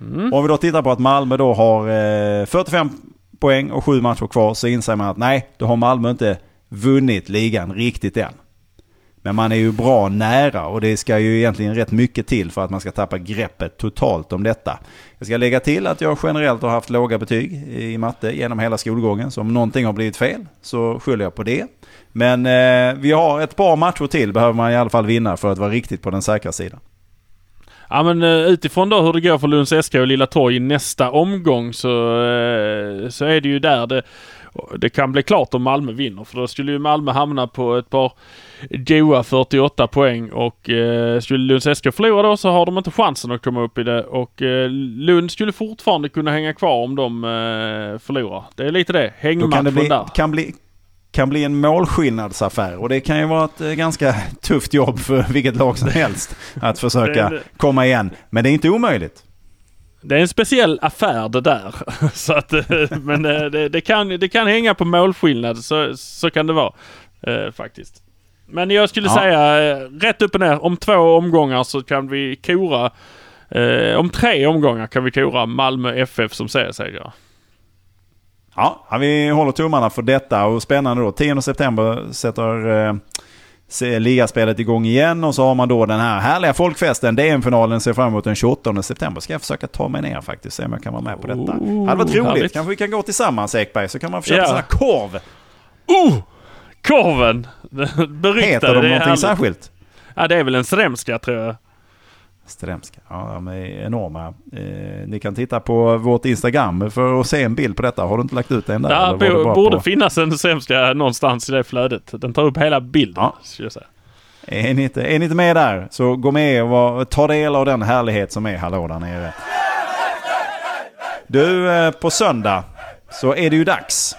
Mm. Om vi då tittar på att Malmö då har eh, 45 poäng och sju matcher kvar så inser man att nej, då har Malmö inte vunnit ligan riktigt än. Men man är ju bra nära och det ska ju egentligen rätt mycket till för att man ska tappa greppet totalt om detta. Jag ska lägga till att jag generellt har haft låga betyg i matte genom hela skolgången. Så om någonting har blivit fel så skyller jag på det. Men eh, vi har ett par matcher till behöver man i alla fall vinna för att vara riktigt på den säkra sidan. Ja men eh, utifrån då hur det går för Lunds SK och Lilla Torg i nästa omgång så, eh, så är det ju där det, det kan bli klart om Malmö vinner. För då skulle ju Malmö hamna på ett par goa 48 poäng och eh, skulle Lunds SK förlora då så har de inte chansen att komma upp i det och eh, Lund skulle fortfarande kunna hänga kvar om de eh, förlorar. Det är lite det, hängmatchen kan det bli, där. Kan bli, kan bli en målskillnadsaffär och det kan ju vara ett eh, ganska tufft jobb för vilket lag som <laughs> helst att försöka komma igen. Men det är inte omöjligt. Det är en speciell affär det där. <laughs> så att, eh, men eh, det, det, kan, det kan hänga på målskillnad, så, så kan det vara eh, faktiskt. Men jag skulle ja. säga rätt upp och ner, om två omgångar så kan vi kora, eh, om tre omgångar kan vi kora Malmö FF som seriesegrare. Ja, vi håller tummarna för detta och spännande då. 10 september sätter eh, ligaspelet igång igen och så har man då den här härliga folkfesten. DM-finalen ser fram emot den 28 september. Ska jag försöka ta mig ner faktiskt, se om jag kan vara med på detta. Oh, det hade varit roligt. Härligt. Kanske vi kan gå tillsammans Ekberg, så kan man köpa ja. sån här korv. Oh! Korven! <laughs> Beryktade. Heter de någonting särskilt? Ja, det är väl en sremska tror jag. Stremska. Ja, de är enorma. Eh, ni kan titta på vårt Instagram för att se en bild på detta. Har du inte lagt ut den där? Ja, det borde på... finnas en Stremska någonstans i det flödet. Den tar upp hela bilden. Ja. Jag säga. Är ni, inte, är ni inte med där så gå med och var, ta del av den härlighet som är hallå där nere. Du, eh, på söndag så är det ju dags.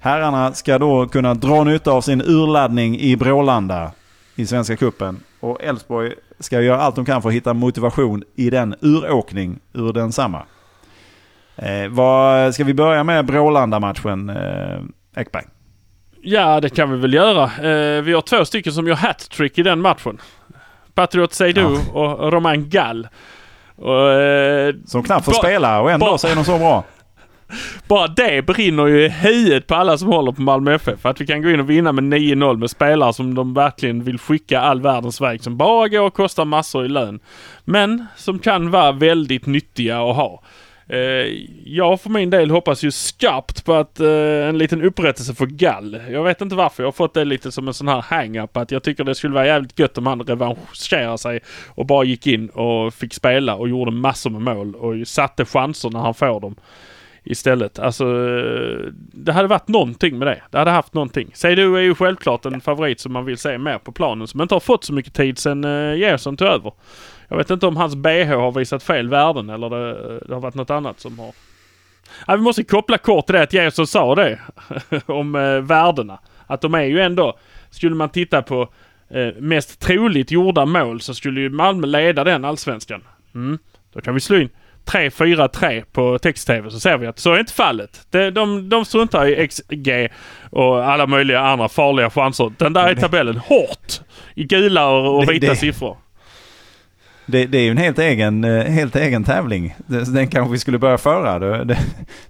Herrarna ska då kunna dra nytta av sin urladdning i Brålanda i Svenska Kuppen och Elfsborg ska göra allt de kan för att hitta motivation i den uråkning ur densamma. Eh, vad, ska vi börja med Brålanda-matchen, eh, Ekberg? Ja, det kan vi väl göra. Eh, vi har två stycken som gör hattrick i den matchen. Patriot Seydou ja. och Romain Gall. Och, eh, som knappt får spela och ändå så är de så bra. Bara det brinner ju i huvudet på alla som håller på Malmö FF. Att vi kan gå in och vinna med 9-0 med spelare som de verkligen vill skicka all världens väg. Som bara går och kostar massor i lön. Men som kan vara väldigt nyttiga att ha. Eh, jag för min del hoppas ju skarpt på att eh, en liten upprättelse för Gall. Jag vet inte varför. Jag har fått det lite som en sån här hang-up. Att jag tycker det skulle vara jävligt gött om han revanscherar sig och bara gick in och fick spela och gjorde massor med mål och satte chanser när han får dem istället. Alltså, det hade varit någonting med det. Det hade haft någonting. Seidu är ju självklart en favorit som man vill se mer på planen som inte har fått så mycket tid sen uh, Gerson tog över. Jag vet inte om hans BH har visat fel värden eller det, det har varit något annat som har... Ja, vi måste koppla kort till det att Gerson sa det <laughs> om uh, värdena. Att de är ju ändå, skulle man titta på uh, mest troligt gjorda mål så skulle ju Malmö leda den allsvenskan. Mm. Då kan vi slå in 3-4-3 på text-tv så ser vi att så är inte fallet. De, de, de struntar i XG och alla möjliga andra farliga chanser. Den där är tabellen hårt i gula och, och Det- vita det- siffror. Det, det är ju en helt egen, eh, helt egen tävling. Det- Den kanske vi skulle börja föra. Då, det,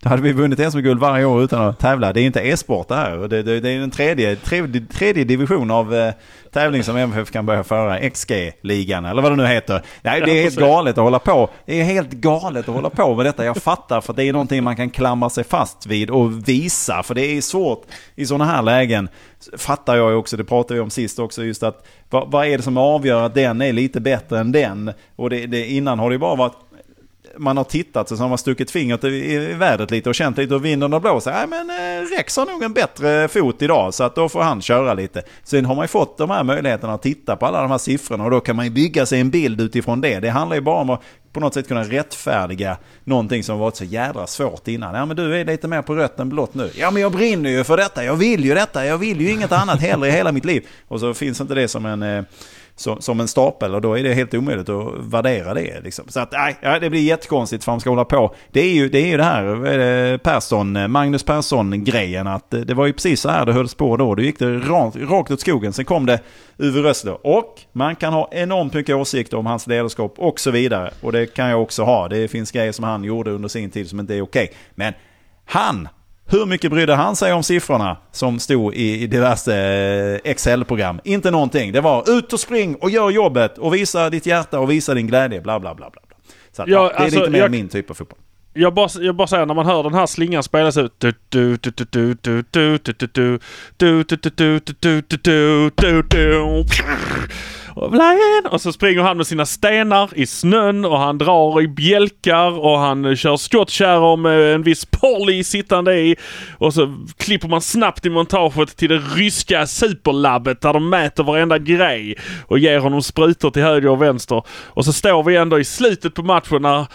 då hade vi vunnit SM-guld varje år utan att tävla. Det är inte e-sport det här. Det, det, det är den tredje, tredje, tredje division av eh, tävling som MFF kan börja föra. XG-ligan eller vad det nu heter. Nej, det är helt galet att hålla på. Det är helt galet att hålla på med detta. Jag fattar för det är någonting man kan klamra sig fast vid och visa. För det är svårt i sådana här lägen. Fattar jag också, det pratade vi om sist också, just att vad, vad är det som avgör att den är lite bättre än den? Och det, det, innan har det ju bara varit man har tittat så har man stuckit fingret i, i vädret lite och känt lite hur vinden har blåst. Nej men eh, Rex har nog en bättre fot idag så att då får han köra lite. Sen har man ju fått de här möjligheterna att titta på alla de här siffrorna och då kan man ju bygga sig en bild utifrån det. Det handlar ju bara om att på något sätt kunna rättfärdiga någonting som varit så jädra svårt innan. Ja men du är lite mer på rött än blått nu. Ja men jag brinner ju för detta, jag vill ju detta, jag vill ju inget annat heller i hela mitt liv. Och så finns inte det som en... Eh, som, som en stapel och då är det helt omöjligt att värdera det. Liksom. Så att, nej, det blir jättekonstigt för de ska hålla på. Det är ju det, är ju det här är det, Persson, Magnus Persson-grejen. att det, var ju precis så här det hölls på då. Då gick det rakt, rakt åt skogen. Sen kom det Uwe Rössler. Och man kan ha enormt mycket åsikter om hans ledarskap och så vidare. Och det kan jag också ha. Det finns grejer som han gjorde under sin tid som inte är okej. Men han hur mycket brydde han sig om siffrorna som stod i i diverse eh, Excel-program? Inte någonting. Det var ut och spring och gör jobbet och visa ditt hjärta och visa din glädje. Bla bla bla. bla. Så att, ja, det är alltså, lite mer jag- min typ av fotboll. Jag bara, jag bara säger när man hör den här slingan spelas ut. Och så springer han med sina stenar i snön och han drar i bjälkar och han kör skottkärror med en viss Polly sittande i. Och så klipper man snabbt i montaget till det ryska superlabbet där de mäter varenda grej och ger honom sprutor till höger och vänster. Och så står vi ändå i slutet på matchen när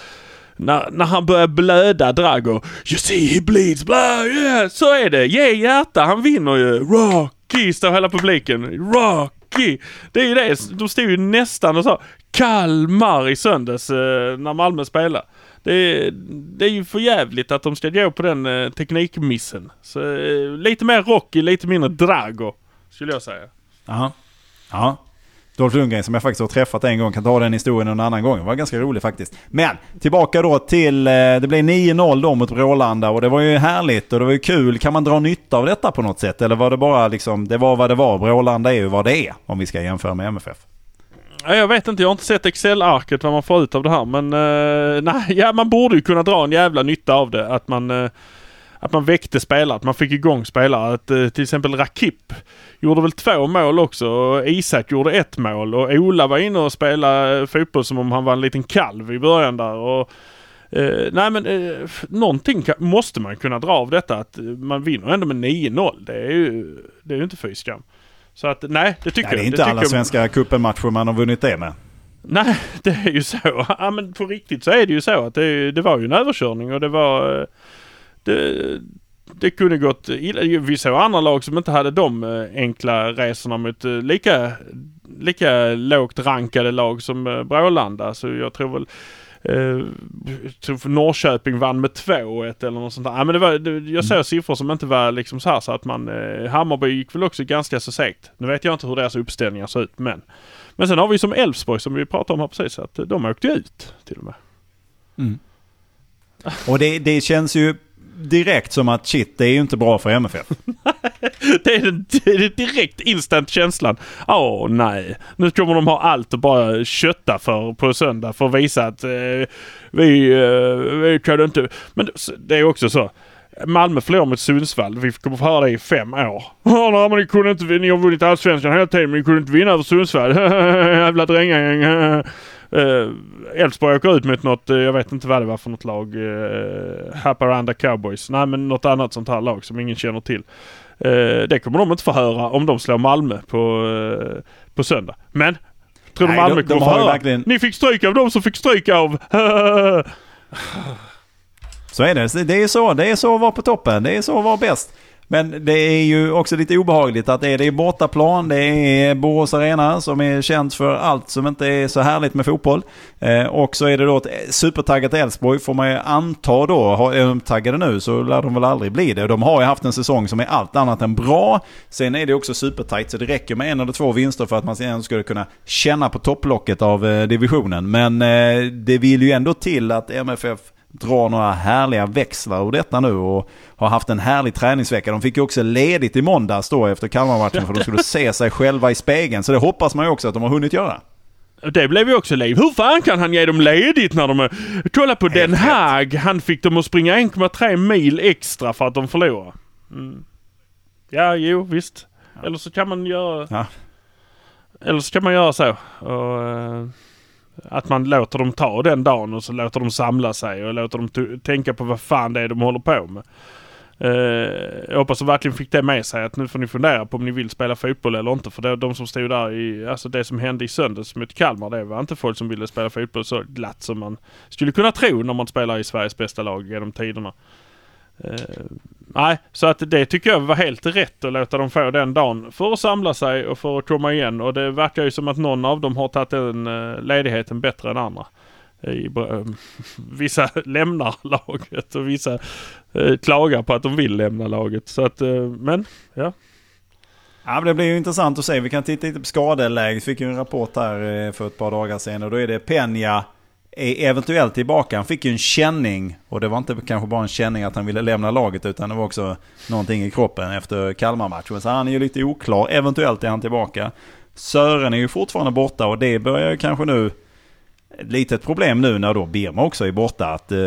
när, när, han börjar blöda Drago. You see he bleeds, blah, yeah. Så är det. Ge hjärta, han vinner ju. Rocky, står hela publiken. Rock. Hockey! Det är ju det. De stod ju nästan och sa Kalmar i söndags eh, när Malmö spelade. Det är, det är ju för jävligt att de ska gå på den eh, teknikmissen. Så eh, lite mer Rocky, lite mindre Drago. Skulle jag säga. Ja. Ja. Dolph Lundgren som jag faktiskt har träffat en gång kan ta den historien en annan gång. Det var ganska roligt faktiskt. Men tillbaka då till, eh, det blev 9-0 då mot Brålanda och det var ju härligt och det var ju kul. Kan man dra nytta av detta på något sätt? Eller var det bara liksom, det var vad det var. Brålanda är ju vad det är om vi ska jämföra med MFF. Jag vet inte, jag har inte sett Excel-arket vad man får ut av det här men eh, nej, <laughs> ja man borde ju kunna dra en jävla nytta av det. Att man, eh, att man väckte spelare, att man fick igång spelare. Att, till exempel Rakip gjorde väl två mål också och Isak gjorde ett mål och Ola var inne och spelade fotboll som om han var en liten kalv i början där. Och, eh, nej men eh, någonting kan, måste man kunna dra av detta att man vinner ändå med 9-0. Det är ju, det är ju inte fy skam. Så att nej, det tycker Nej, det är jag. inte tycker alla jag- svenska cupen-matcher man har vunnit det med. Nej, <laughs> det är ju så. Ja, men på riktigt så är det ju så att det, det var ju en överkörning och det var... eh, Det, det kunde gått illa. Vi såg andra lag som inte hade de eh, enkla resorna mot eh, lika, lika lågt rankade lag som eh, Brålanda. Så jag tror väl... Tror för Norrköping vann med 2-1 eller något sånt där. Ja, men det var, det, jag såg siffror som inte var liksom så här så att man... Eh, Hammarby gick väl också ganska så segt. Nu vet jag inte hur deras uppställningar ser ut men... Men sen har vi som Elfsborg som vi pratade om här precis att de åkte ut till och med. Och det, det känns ju direkt som att shit, det är ju inte bra för MFF. <laughs> Det är, den- det är direkt instant känslan. Åh nej, nu kommer de ha allt att bara kötta för på söndag för att visa att eh, vi, eh, vi kan inte... Men det- är också så. Malmö förlorar mot Sundsvall. Vi kommer få höra det i fem år. Ja, nej, men ni, kunde inte, ni har vunnit allsvenskan hela tiden men ni kunde inte vinna över Sundsvall. <laughs> Jävla drängar. Eh, Elfsborg åker ut mot något, eh, jag vet inte vad det var för något lag. Uh, Haparanda Cowboys. Nej men något annat sånt här lag som ingen känner till. Eh, det kommer de inte få höra om de slår Malmö på, eh, på söndag. Men tror du Nej, Malmö de- de kommer få har ju höra? verkligen- Ni fick stryk av dem som fick stryk av... <laughs> Så är det. Det är så, det är så att vara på toppen. Det är så att vara bäst. Men det är ju också lite obehagligt att det är, det är bortaplan, det är Borås Arena som är känt för allt som inte är så härligt med fotboll. Eh, och så är det då ett supertaggat Elfsborg får man ju anta då. Är de taggade nu så lär de väl aldrig bli det. De har ju haft en säsong som är allt annat än bra. Sen är det också supertajt så det räcker med en eller två vinster för att man sen skulle kunna känna på topplocket av eh, divisionen. Men eh, det vill ju ändå till att MFF drar några härliga växlar ur detta nu och har haft en härlig träningsvecka. De fick ju också ledigt i måndags då efter Kalmarmatchen för de skulle se sig själva i spegeln. Så det hoppas man ju också att de har hunnit göra. Det blev ju också liv. Hur fan kan han ge dem ledigt när de... Kolla på Den Haag. Han fick dem att springa 1,3 mil extra för att de förlorade. Mm. Ja, jo visst. Eller så kan man göra... Ja. Eller så kan man göra så. Och, eh, att man låter dem ta den dagen och så låter dem samla sig och låter dem tänka på vad fan det är de håller på med. Uh, jag hoppas de verkligen fick det med sig att nu får ni fundera på om ni vill spela fotboll eller inte. För det, de som stod där i, alltså det som hände i söndags mot Kalmar, det var inte folk som ville spela fotboll så glatt som man skulle kunna tro när man spelar i Sveriges bästa lag genom tiderna. Uh, nej, så att det tycker jag var helt rätt att låta dem få den dagen för att samla sig och för att komma igen. Och det verkar ju som att någon av dem har tagit den eh, ledigheten bättre än andra. I, eh, <laughs> vissa <laughs> lämnar laget och vissa eh, klagar på att de vill lämna laget. Så att, eh, men ja. Ja, men det blir ju intressant att se. Vi kan titta lite på skadeläget. Vi fick ju en rapport här eh, för ett par dagar sedan och då är det Peña är eventuellt tillbaka. Han fick ju en känning och det var inte kanske bara en känning att han ville lämna laget utan det var också någonting i kroppen efter Kalmar-matchen. Så han är ju lite oklar. Eventuellt är han tillbaka. Sören är ju fortfarande borta och det börjar ju kanske nu ett litet problem nu när då Birma också är borta. Att, eh,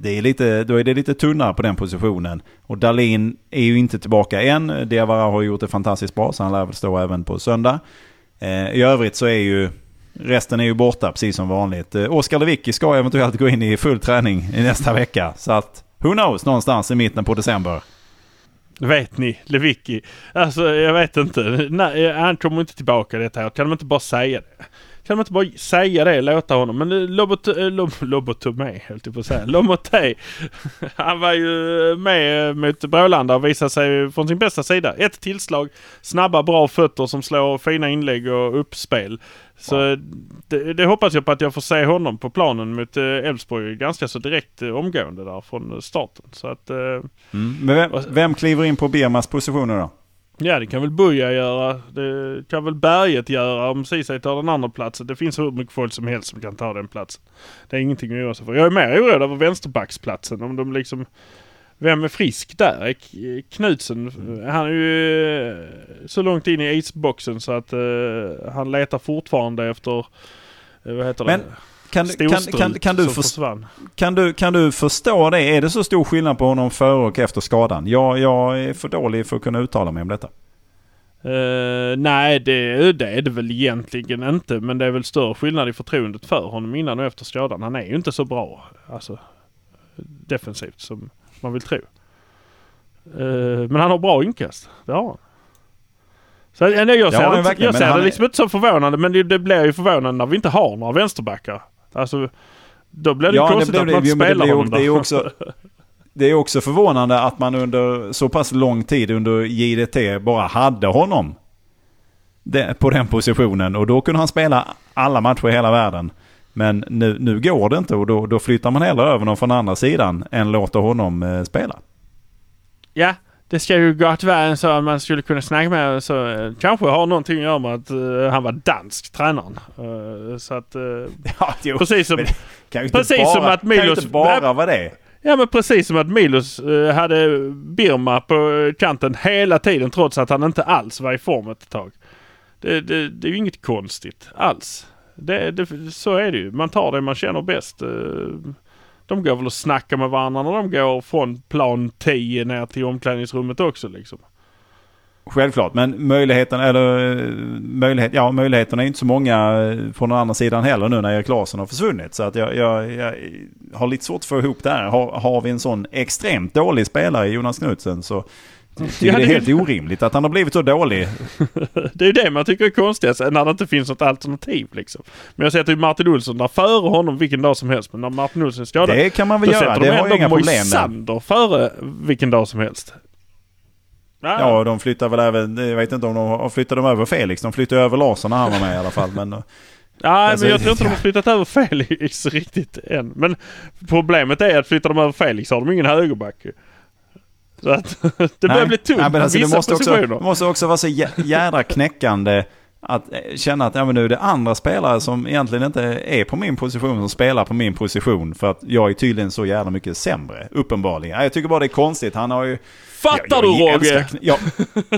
det är lite, då är det lite tunnare på den positionen. Och Dalin är ju inte tillbaka än. Diawara har gjort det fantastiskt bra så han lär väl stå även på söndag. Eh, I övrigt så är ju resten är ju borta precis som vanligt. Eh, Oskar Lewicki ska eventuellt gå in i full träning i nästa vecka. Så att who knows någonstans i mitten på december. Vet ni, Lewicki. Alltså jag vet inte. Nej, han kommer inte tillbaka detta år. Kan de inte bara säga det? Kan de inte bara säga det, låta honom. Men eh, Lobot, eh, Lob, Lobotomé höll jag på att säga. <laughs> Lomoté. Han var ju med mot Brålanda och visade sig från sin bästa sida. Ett tillslag, snabba bra fötter som slår fina inlägg och uppspel. Så det, det hoppas jag på att jag får se honom på planen mot eh, Elfsborg ganska så direkt eh, omgående där från starten. Så att... eh, Mm. Men vem, vem kliver in på Birmas positioner då? Ja det kan väl Buja göra. Det kan väl Berget göra om Ceesay tar den andra platsen. Det finns hur mycket folk som helst som kan ta den platsen. Det är ingenting att göra sig för. Jag är mer oroad över vänsterbacksplatsen. Om de liksom... Vem är frisk där? Knutsen, han är ju eh, så långt in i isboxen så att eh, han letar fortfarande efter... eh, vad heter Men det? Kan, kan, kan, kan, du för, kan, du, kan du förstå det? Är det så stor skillnad på honom före och efter skadan? Jag, jag är för dålig för att kunna uttala mig om detta. Eh, nej, det, det är det väl egentligen inte. Men det är väl större skillnad i förtroendet för honom innan och efter skadan. Han är ju inte så bra, alltså defensivt som man vill tro. Eh, men han har bra inkast. Det har han. Så, nej, jag ser, Ja, det, jag ser det är- liksom inte så förvånande. Men det, det blir ju förvånande när vi inte har några vänsterbackar. Alltså, då blir det Ja, det konstigt blir att det. man inte det spelar ju- honom det är också- Det är också förvånande att man under så pass lång tid under JDT bara hade honom det- på den positionen. Och då kunde han spela alla matcher i hela världen. Men nu, nu går det inte och då, då flyttar man hellre över någon från andra sidan än låter honom eh, spela. Ja, det ska ju gott vara en så att man skulle kunna snacka med så eh, kanske har någonting att göra med att eh, han var dansk tränaren. Eh, så att eh, <laughs> Ja, jo, precis som, precis bara, som att kan ju Milos- inte bara vara det. ja men precis som att Milos eh, hade Birma på kanten hela tiden trots att han inte alls var i form ett tag. Det, det, det är ju inget konstigt alls. Det, det, så är det ju. Man tar det man känner bäst. De går väl och snackar med varandra när de går från plan 10 ner till omklädningsrummet också liksom. Självklart, men möjligheten, eller, eh, möjlighet, ja, möjligheterna är inte så många eh, från den andra sidan heller nu när Erik Larsson har försvunnit. Så att jag, jag, jag har lite svårt att få ihop det här. Har, har vi en sån extremt dålig spelare i Jonas Knutsen så tycker Ja, det är helt orimligt att han har blivit så dålig. <laughs> Det är det man tycker är konstigast, när det inte finns något alternativ liksom. Men jag sätter ju Martin Olsson där före honom vilken dag som helst. Men när Martin Olsson är skadad, Det kan man väl göra, det de har jag inga problem med. Moisander före vilken dag som helst. Ja. Ja, de flyttar väl även, jag vet inte om de flyttar de över Felix. De flyttar över Larsson när han var med i alla fall. Men, <laughs> Nej, Alltså, men jag tror inte de har flyttat över Felix riktigt än. Men problemet är att flyttar de över Felix har de ingen högerback. Så att <laughs> det börjar bli tungt Nej, på alltså, det vissa måste också, positioner. det måste också vara så jä- <laughs> jädra knäckande att eh, känna att ja, men nu är det andra spelare som egentligen inte är på min position som spelar på min position. För att jag är tydligen så jävla mycket sämre, uppenbarligen. Ja, Jag tycker bara det är konstigt. Han har ju... Fattar jag, du jag Roger? älskar, kn- jag,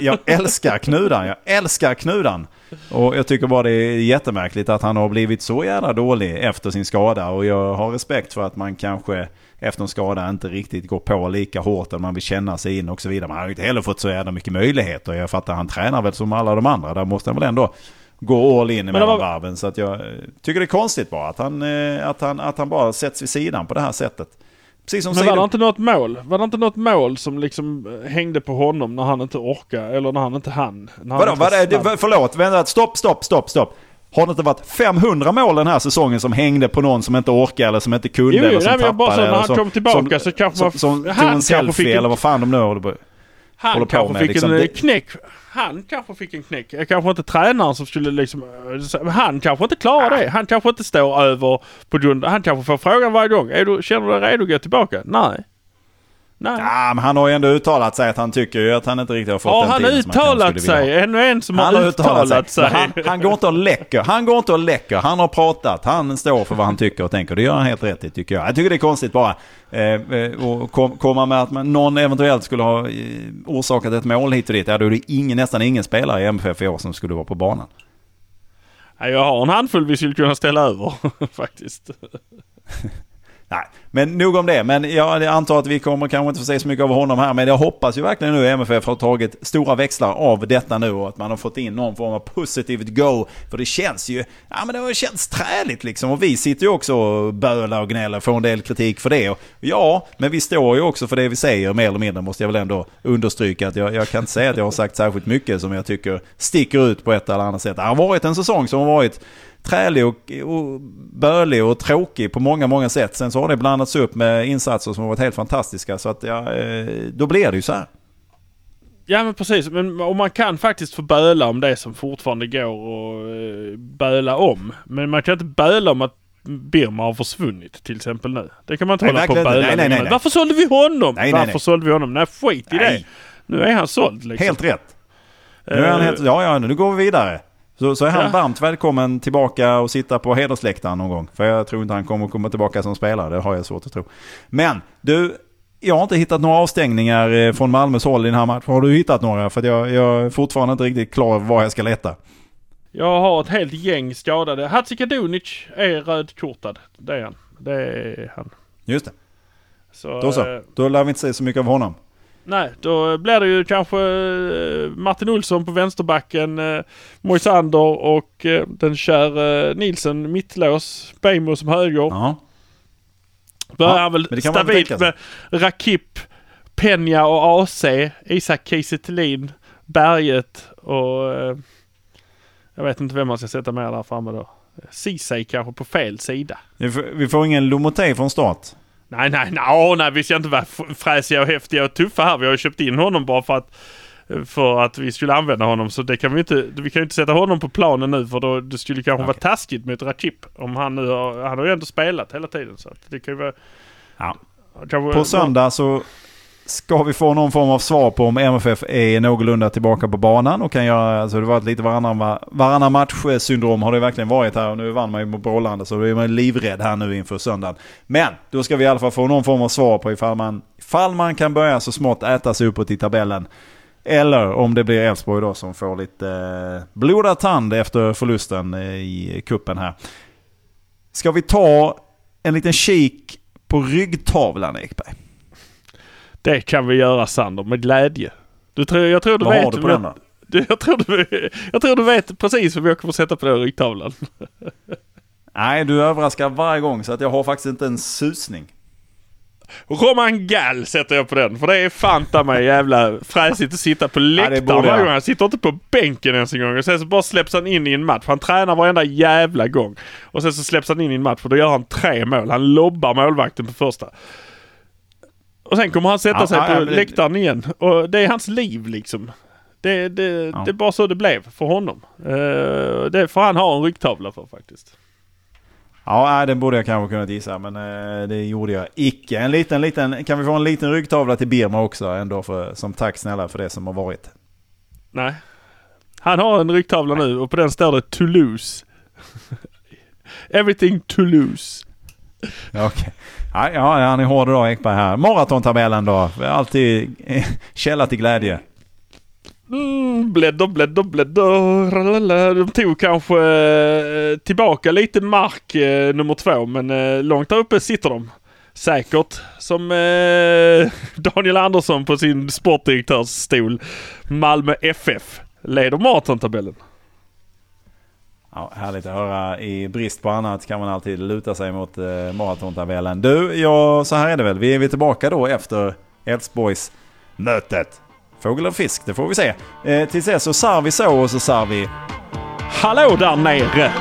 jag <laughs> älskar Knudan. Jag älskar Knudan. Och jag tycker bara det är jättemärkligt att han har blivit så jävla dålig efter sin skada. Och jag har respekt för att man kanske efter en skada inte riktigt går på lika hårt än man vill känna sig in och så vidare. Man har ju inte heller fått så jävla mycket möjligheter. Jag fattar, han tränar väl som alla de andra. Där måste han väl ändå gå all in det mellan var- varven. Så att jag eh, tycker det är konstigt bara att han, eh, att han, att han bara sätts vid sidan på det här sättet. Precis som Men var det inte något mål? Var det inte något mål som liksom eh, hängde på honom när han inte orkade? Eller när han inte hann? Vadå, var det, förlåt, vänta, stopp, stopp, stopp, stopp. Har det inte varit 500 mål den här säsongen som hängde på någon som inte orkade eller som inte kunde Jo, eller som nej, jag bara tappade? så när han som- kom tillbaka som, så kanske som, man- som tog han en selfie en- eller vad fan de nu håller på Han håller på kanske med, fick liksom. en eh, knäck. Han kanske fick en knäck. Kanske inte tränaren som skulle liksom... eh, Han kanske inte klarar det. Han kanske inte står över på grund... Han kanske får frågan varje gång. Är du, känner du dig redo att gå tillbaka? Nej. Nej. Ja, men han har ju ändå uttalat sig att han tycker ju att han inte riktigt har fått Har den han tiden som han uttalat kanske skulle vilja ha. sig? Ännu en som Han har har uttalat uttalat sig. sig. Han, han går inte och läcker. Han går inte och läcker. Han har pratat. Han står för vad han tycker och tänker. Det gör han helt rätt i tycker jag. Jag tycker det är konstigt bara. Eh, eh, och kom, komma med att man, någon eventuellt skulle ha eh, orsakat ett mål hit och dit. Ja, då är det ingen, nästan ingen spelare i MFF i år som skulle vara på banan. Nej, jag har en handfull vi skulle kunna ställa över <laughs> faktiskt. <laughs> Nej, men nog om det. Men jag antar att vi kommer kanske inte få se så mycket av honom här. Men jag hoppas ju verkligen nu MFF har tagit stora växlar av detta nu och att man har fått in någon form av positivt go. För det känns ju, ja men det har känts träligt liksom. Och vi sitter ju också och bölar och gnäller, får en del kritik för det. Och ja, men vi står ju också för det vi säger mer eller mindre måste jag väl ändå understryka. att Jag, jag kan inte säga att jag har sagt särskilt mycket som jag tycker sticker ut på ett eller annat sätt. Det har varit en säsong som har varit trälig och, och bölig och tråkig på många, många sätt. Sen så har det blandats upp med insatser som har varit helt fantastiska. Så att ja, eh, då blir det ju så här. Ja men precis. Men, och man kan faktiskt få böla om det som fortfarande går och eh, böla om. Men man kan inte böla om att Birma har försvunnit till exempel nu. Det kan man inte Nej, hålla på och böla Nej, nej, länge nej, med. nej. Varför sålde vi honom? Nej, nej, Varför nej. sålde vi honom? Nej skit i Nej. det. Nu är han såld liksom. Helt rätt. Nu är han Eh, helt, ja, ja, nu går vi vidare. Så, så är han Ja. varmt välkommen tillbaka och sitta på hedersläktaren någon gång. För jag tror inte han kommer komma tillbaka som spelare, det har jag svårt att tro. Men du, jag har inte hittat några avstängningar eh, från Malmös håll i den här matchen. Har du hittat några? För jag, jag är fortfarande inte riktigt klar över var jag ska leta. Jag har ett helt gäng skadade. Hatzikadunic är rödkortad. Det är han. Det är han. Just det, Så, då så. eh, Då lär vi inte se så mycket av honom. Nej, då blir det ju kanske eh, Martin Olsson på vänsterbacken, eh, Moisander och eh, den käre Nilsen mittlås, Beijmo som höger. Ja. Börjar Ja, väl stabilt med Rakip, Peña och AC, Isak Kiese Berget och eh, jag vet inte vem man ska sätta med där framme då. Ceesay kanske på fel sida. Vi får, vi får ingen Lomoté från start. Nej, nej, nej, nej, vi ska inte vara fräsiga och häftiga och tuffa här. Vi har ju köpt in honom bara för att för att vi skulle använda honom. Så det kan vi inte, vi kan ju inte sätta honom på planen nu för då det skulle kanske vara Okej. taskigt mot Ratchip. Om han nu har, han har ju ändå spelat hela tiden så att det kan ju vara... Ja. På söndag så ska vi få någon form av svar på om MFF är någorlunda tillbaka på banan och kan göra, alltså det var ett lite varannan, varannan match-syndrom har det verkligen varit här och nu vann man ju mot Brålanda så då är man livrädd här nu inför söndagen. Men då ska vi i alla fall få någon form av svar på ifall man, ifall man kan börja så smått äta sig uppåt i tabellen. Eller om det blir Elfsborg då som får lite eh, blodad tand efter förlusten eh, i kuppen här. Ska vi ta en liten kik på ryggtavlan Ekberg? Det kan vi göra Sander med glädje. Du tror, jag tror du Vad vet... har du på den då? <laughs> Du, jag, tror du, jag tror du vet precis vad jag kommer sätta på den ryggtavlan. <laughs> Nej, du överraskar varje gång så att jag har faktiskt inte en susning. Roman Gall sätter jag på den. För det är fanta mig jävla fräsigt att sitta på läktaren borde varje gång. Han sitter inte på bänken ens en gång. Och sen så bara släpps han in i en match. Han tränar varenda jävla gång. Och sen så släpps han in i en match och då gör han tre mål. Han lobbar målvakten på första. Och sen kommer han sätta Ja, sig ja, på ja, men det- läktaren igen. Och det är hans liv liksom. Det, det, Ja. det är bara så det blev för honom. Eh, det får han ha en ryggtavla för faktiskt. Ja, nej, det borde jag kanske kunnat gissa, men eh, det gjorde jag icke. En liten, liten, kan vi få en liten ryggtavla till Birma också ändå för, som tack snälla för det som har varit. Nej. Han har en ryggtavla nu och på den står det Toulouse. <laughs> Everything Toulouse. Okej. Ja, ja, han är hård idag Ekberg här. Maratontabellen då? Alltid <laughs> källa till glädje. Mm, blädder, blädder, blädder. Ralala. De tog kanske eh, tillbaka lite mark eh, nummer två men eh, långt där uppe sitter de. Säkert som eh, <laughs> Daniel Andersson på sin sportdirektörsstol. Malmö FF leder maratontabellen. Ja, härligt att höra. I brist på annat kan man alltid luta sig mot eh, maratontabellen. Du, ja, så här är det väl. Vi är vi tillbaka då efter Elfsborgs mötet. Fågel och fisk, det får vi se. Eh, tills dess så sar vi så och så sar vi Hallå där nere!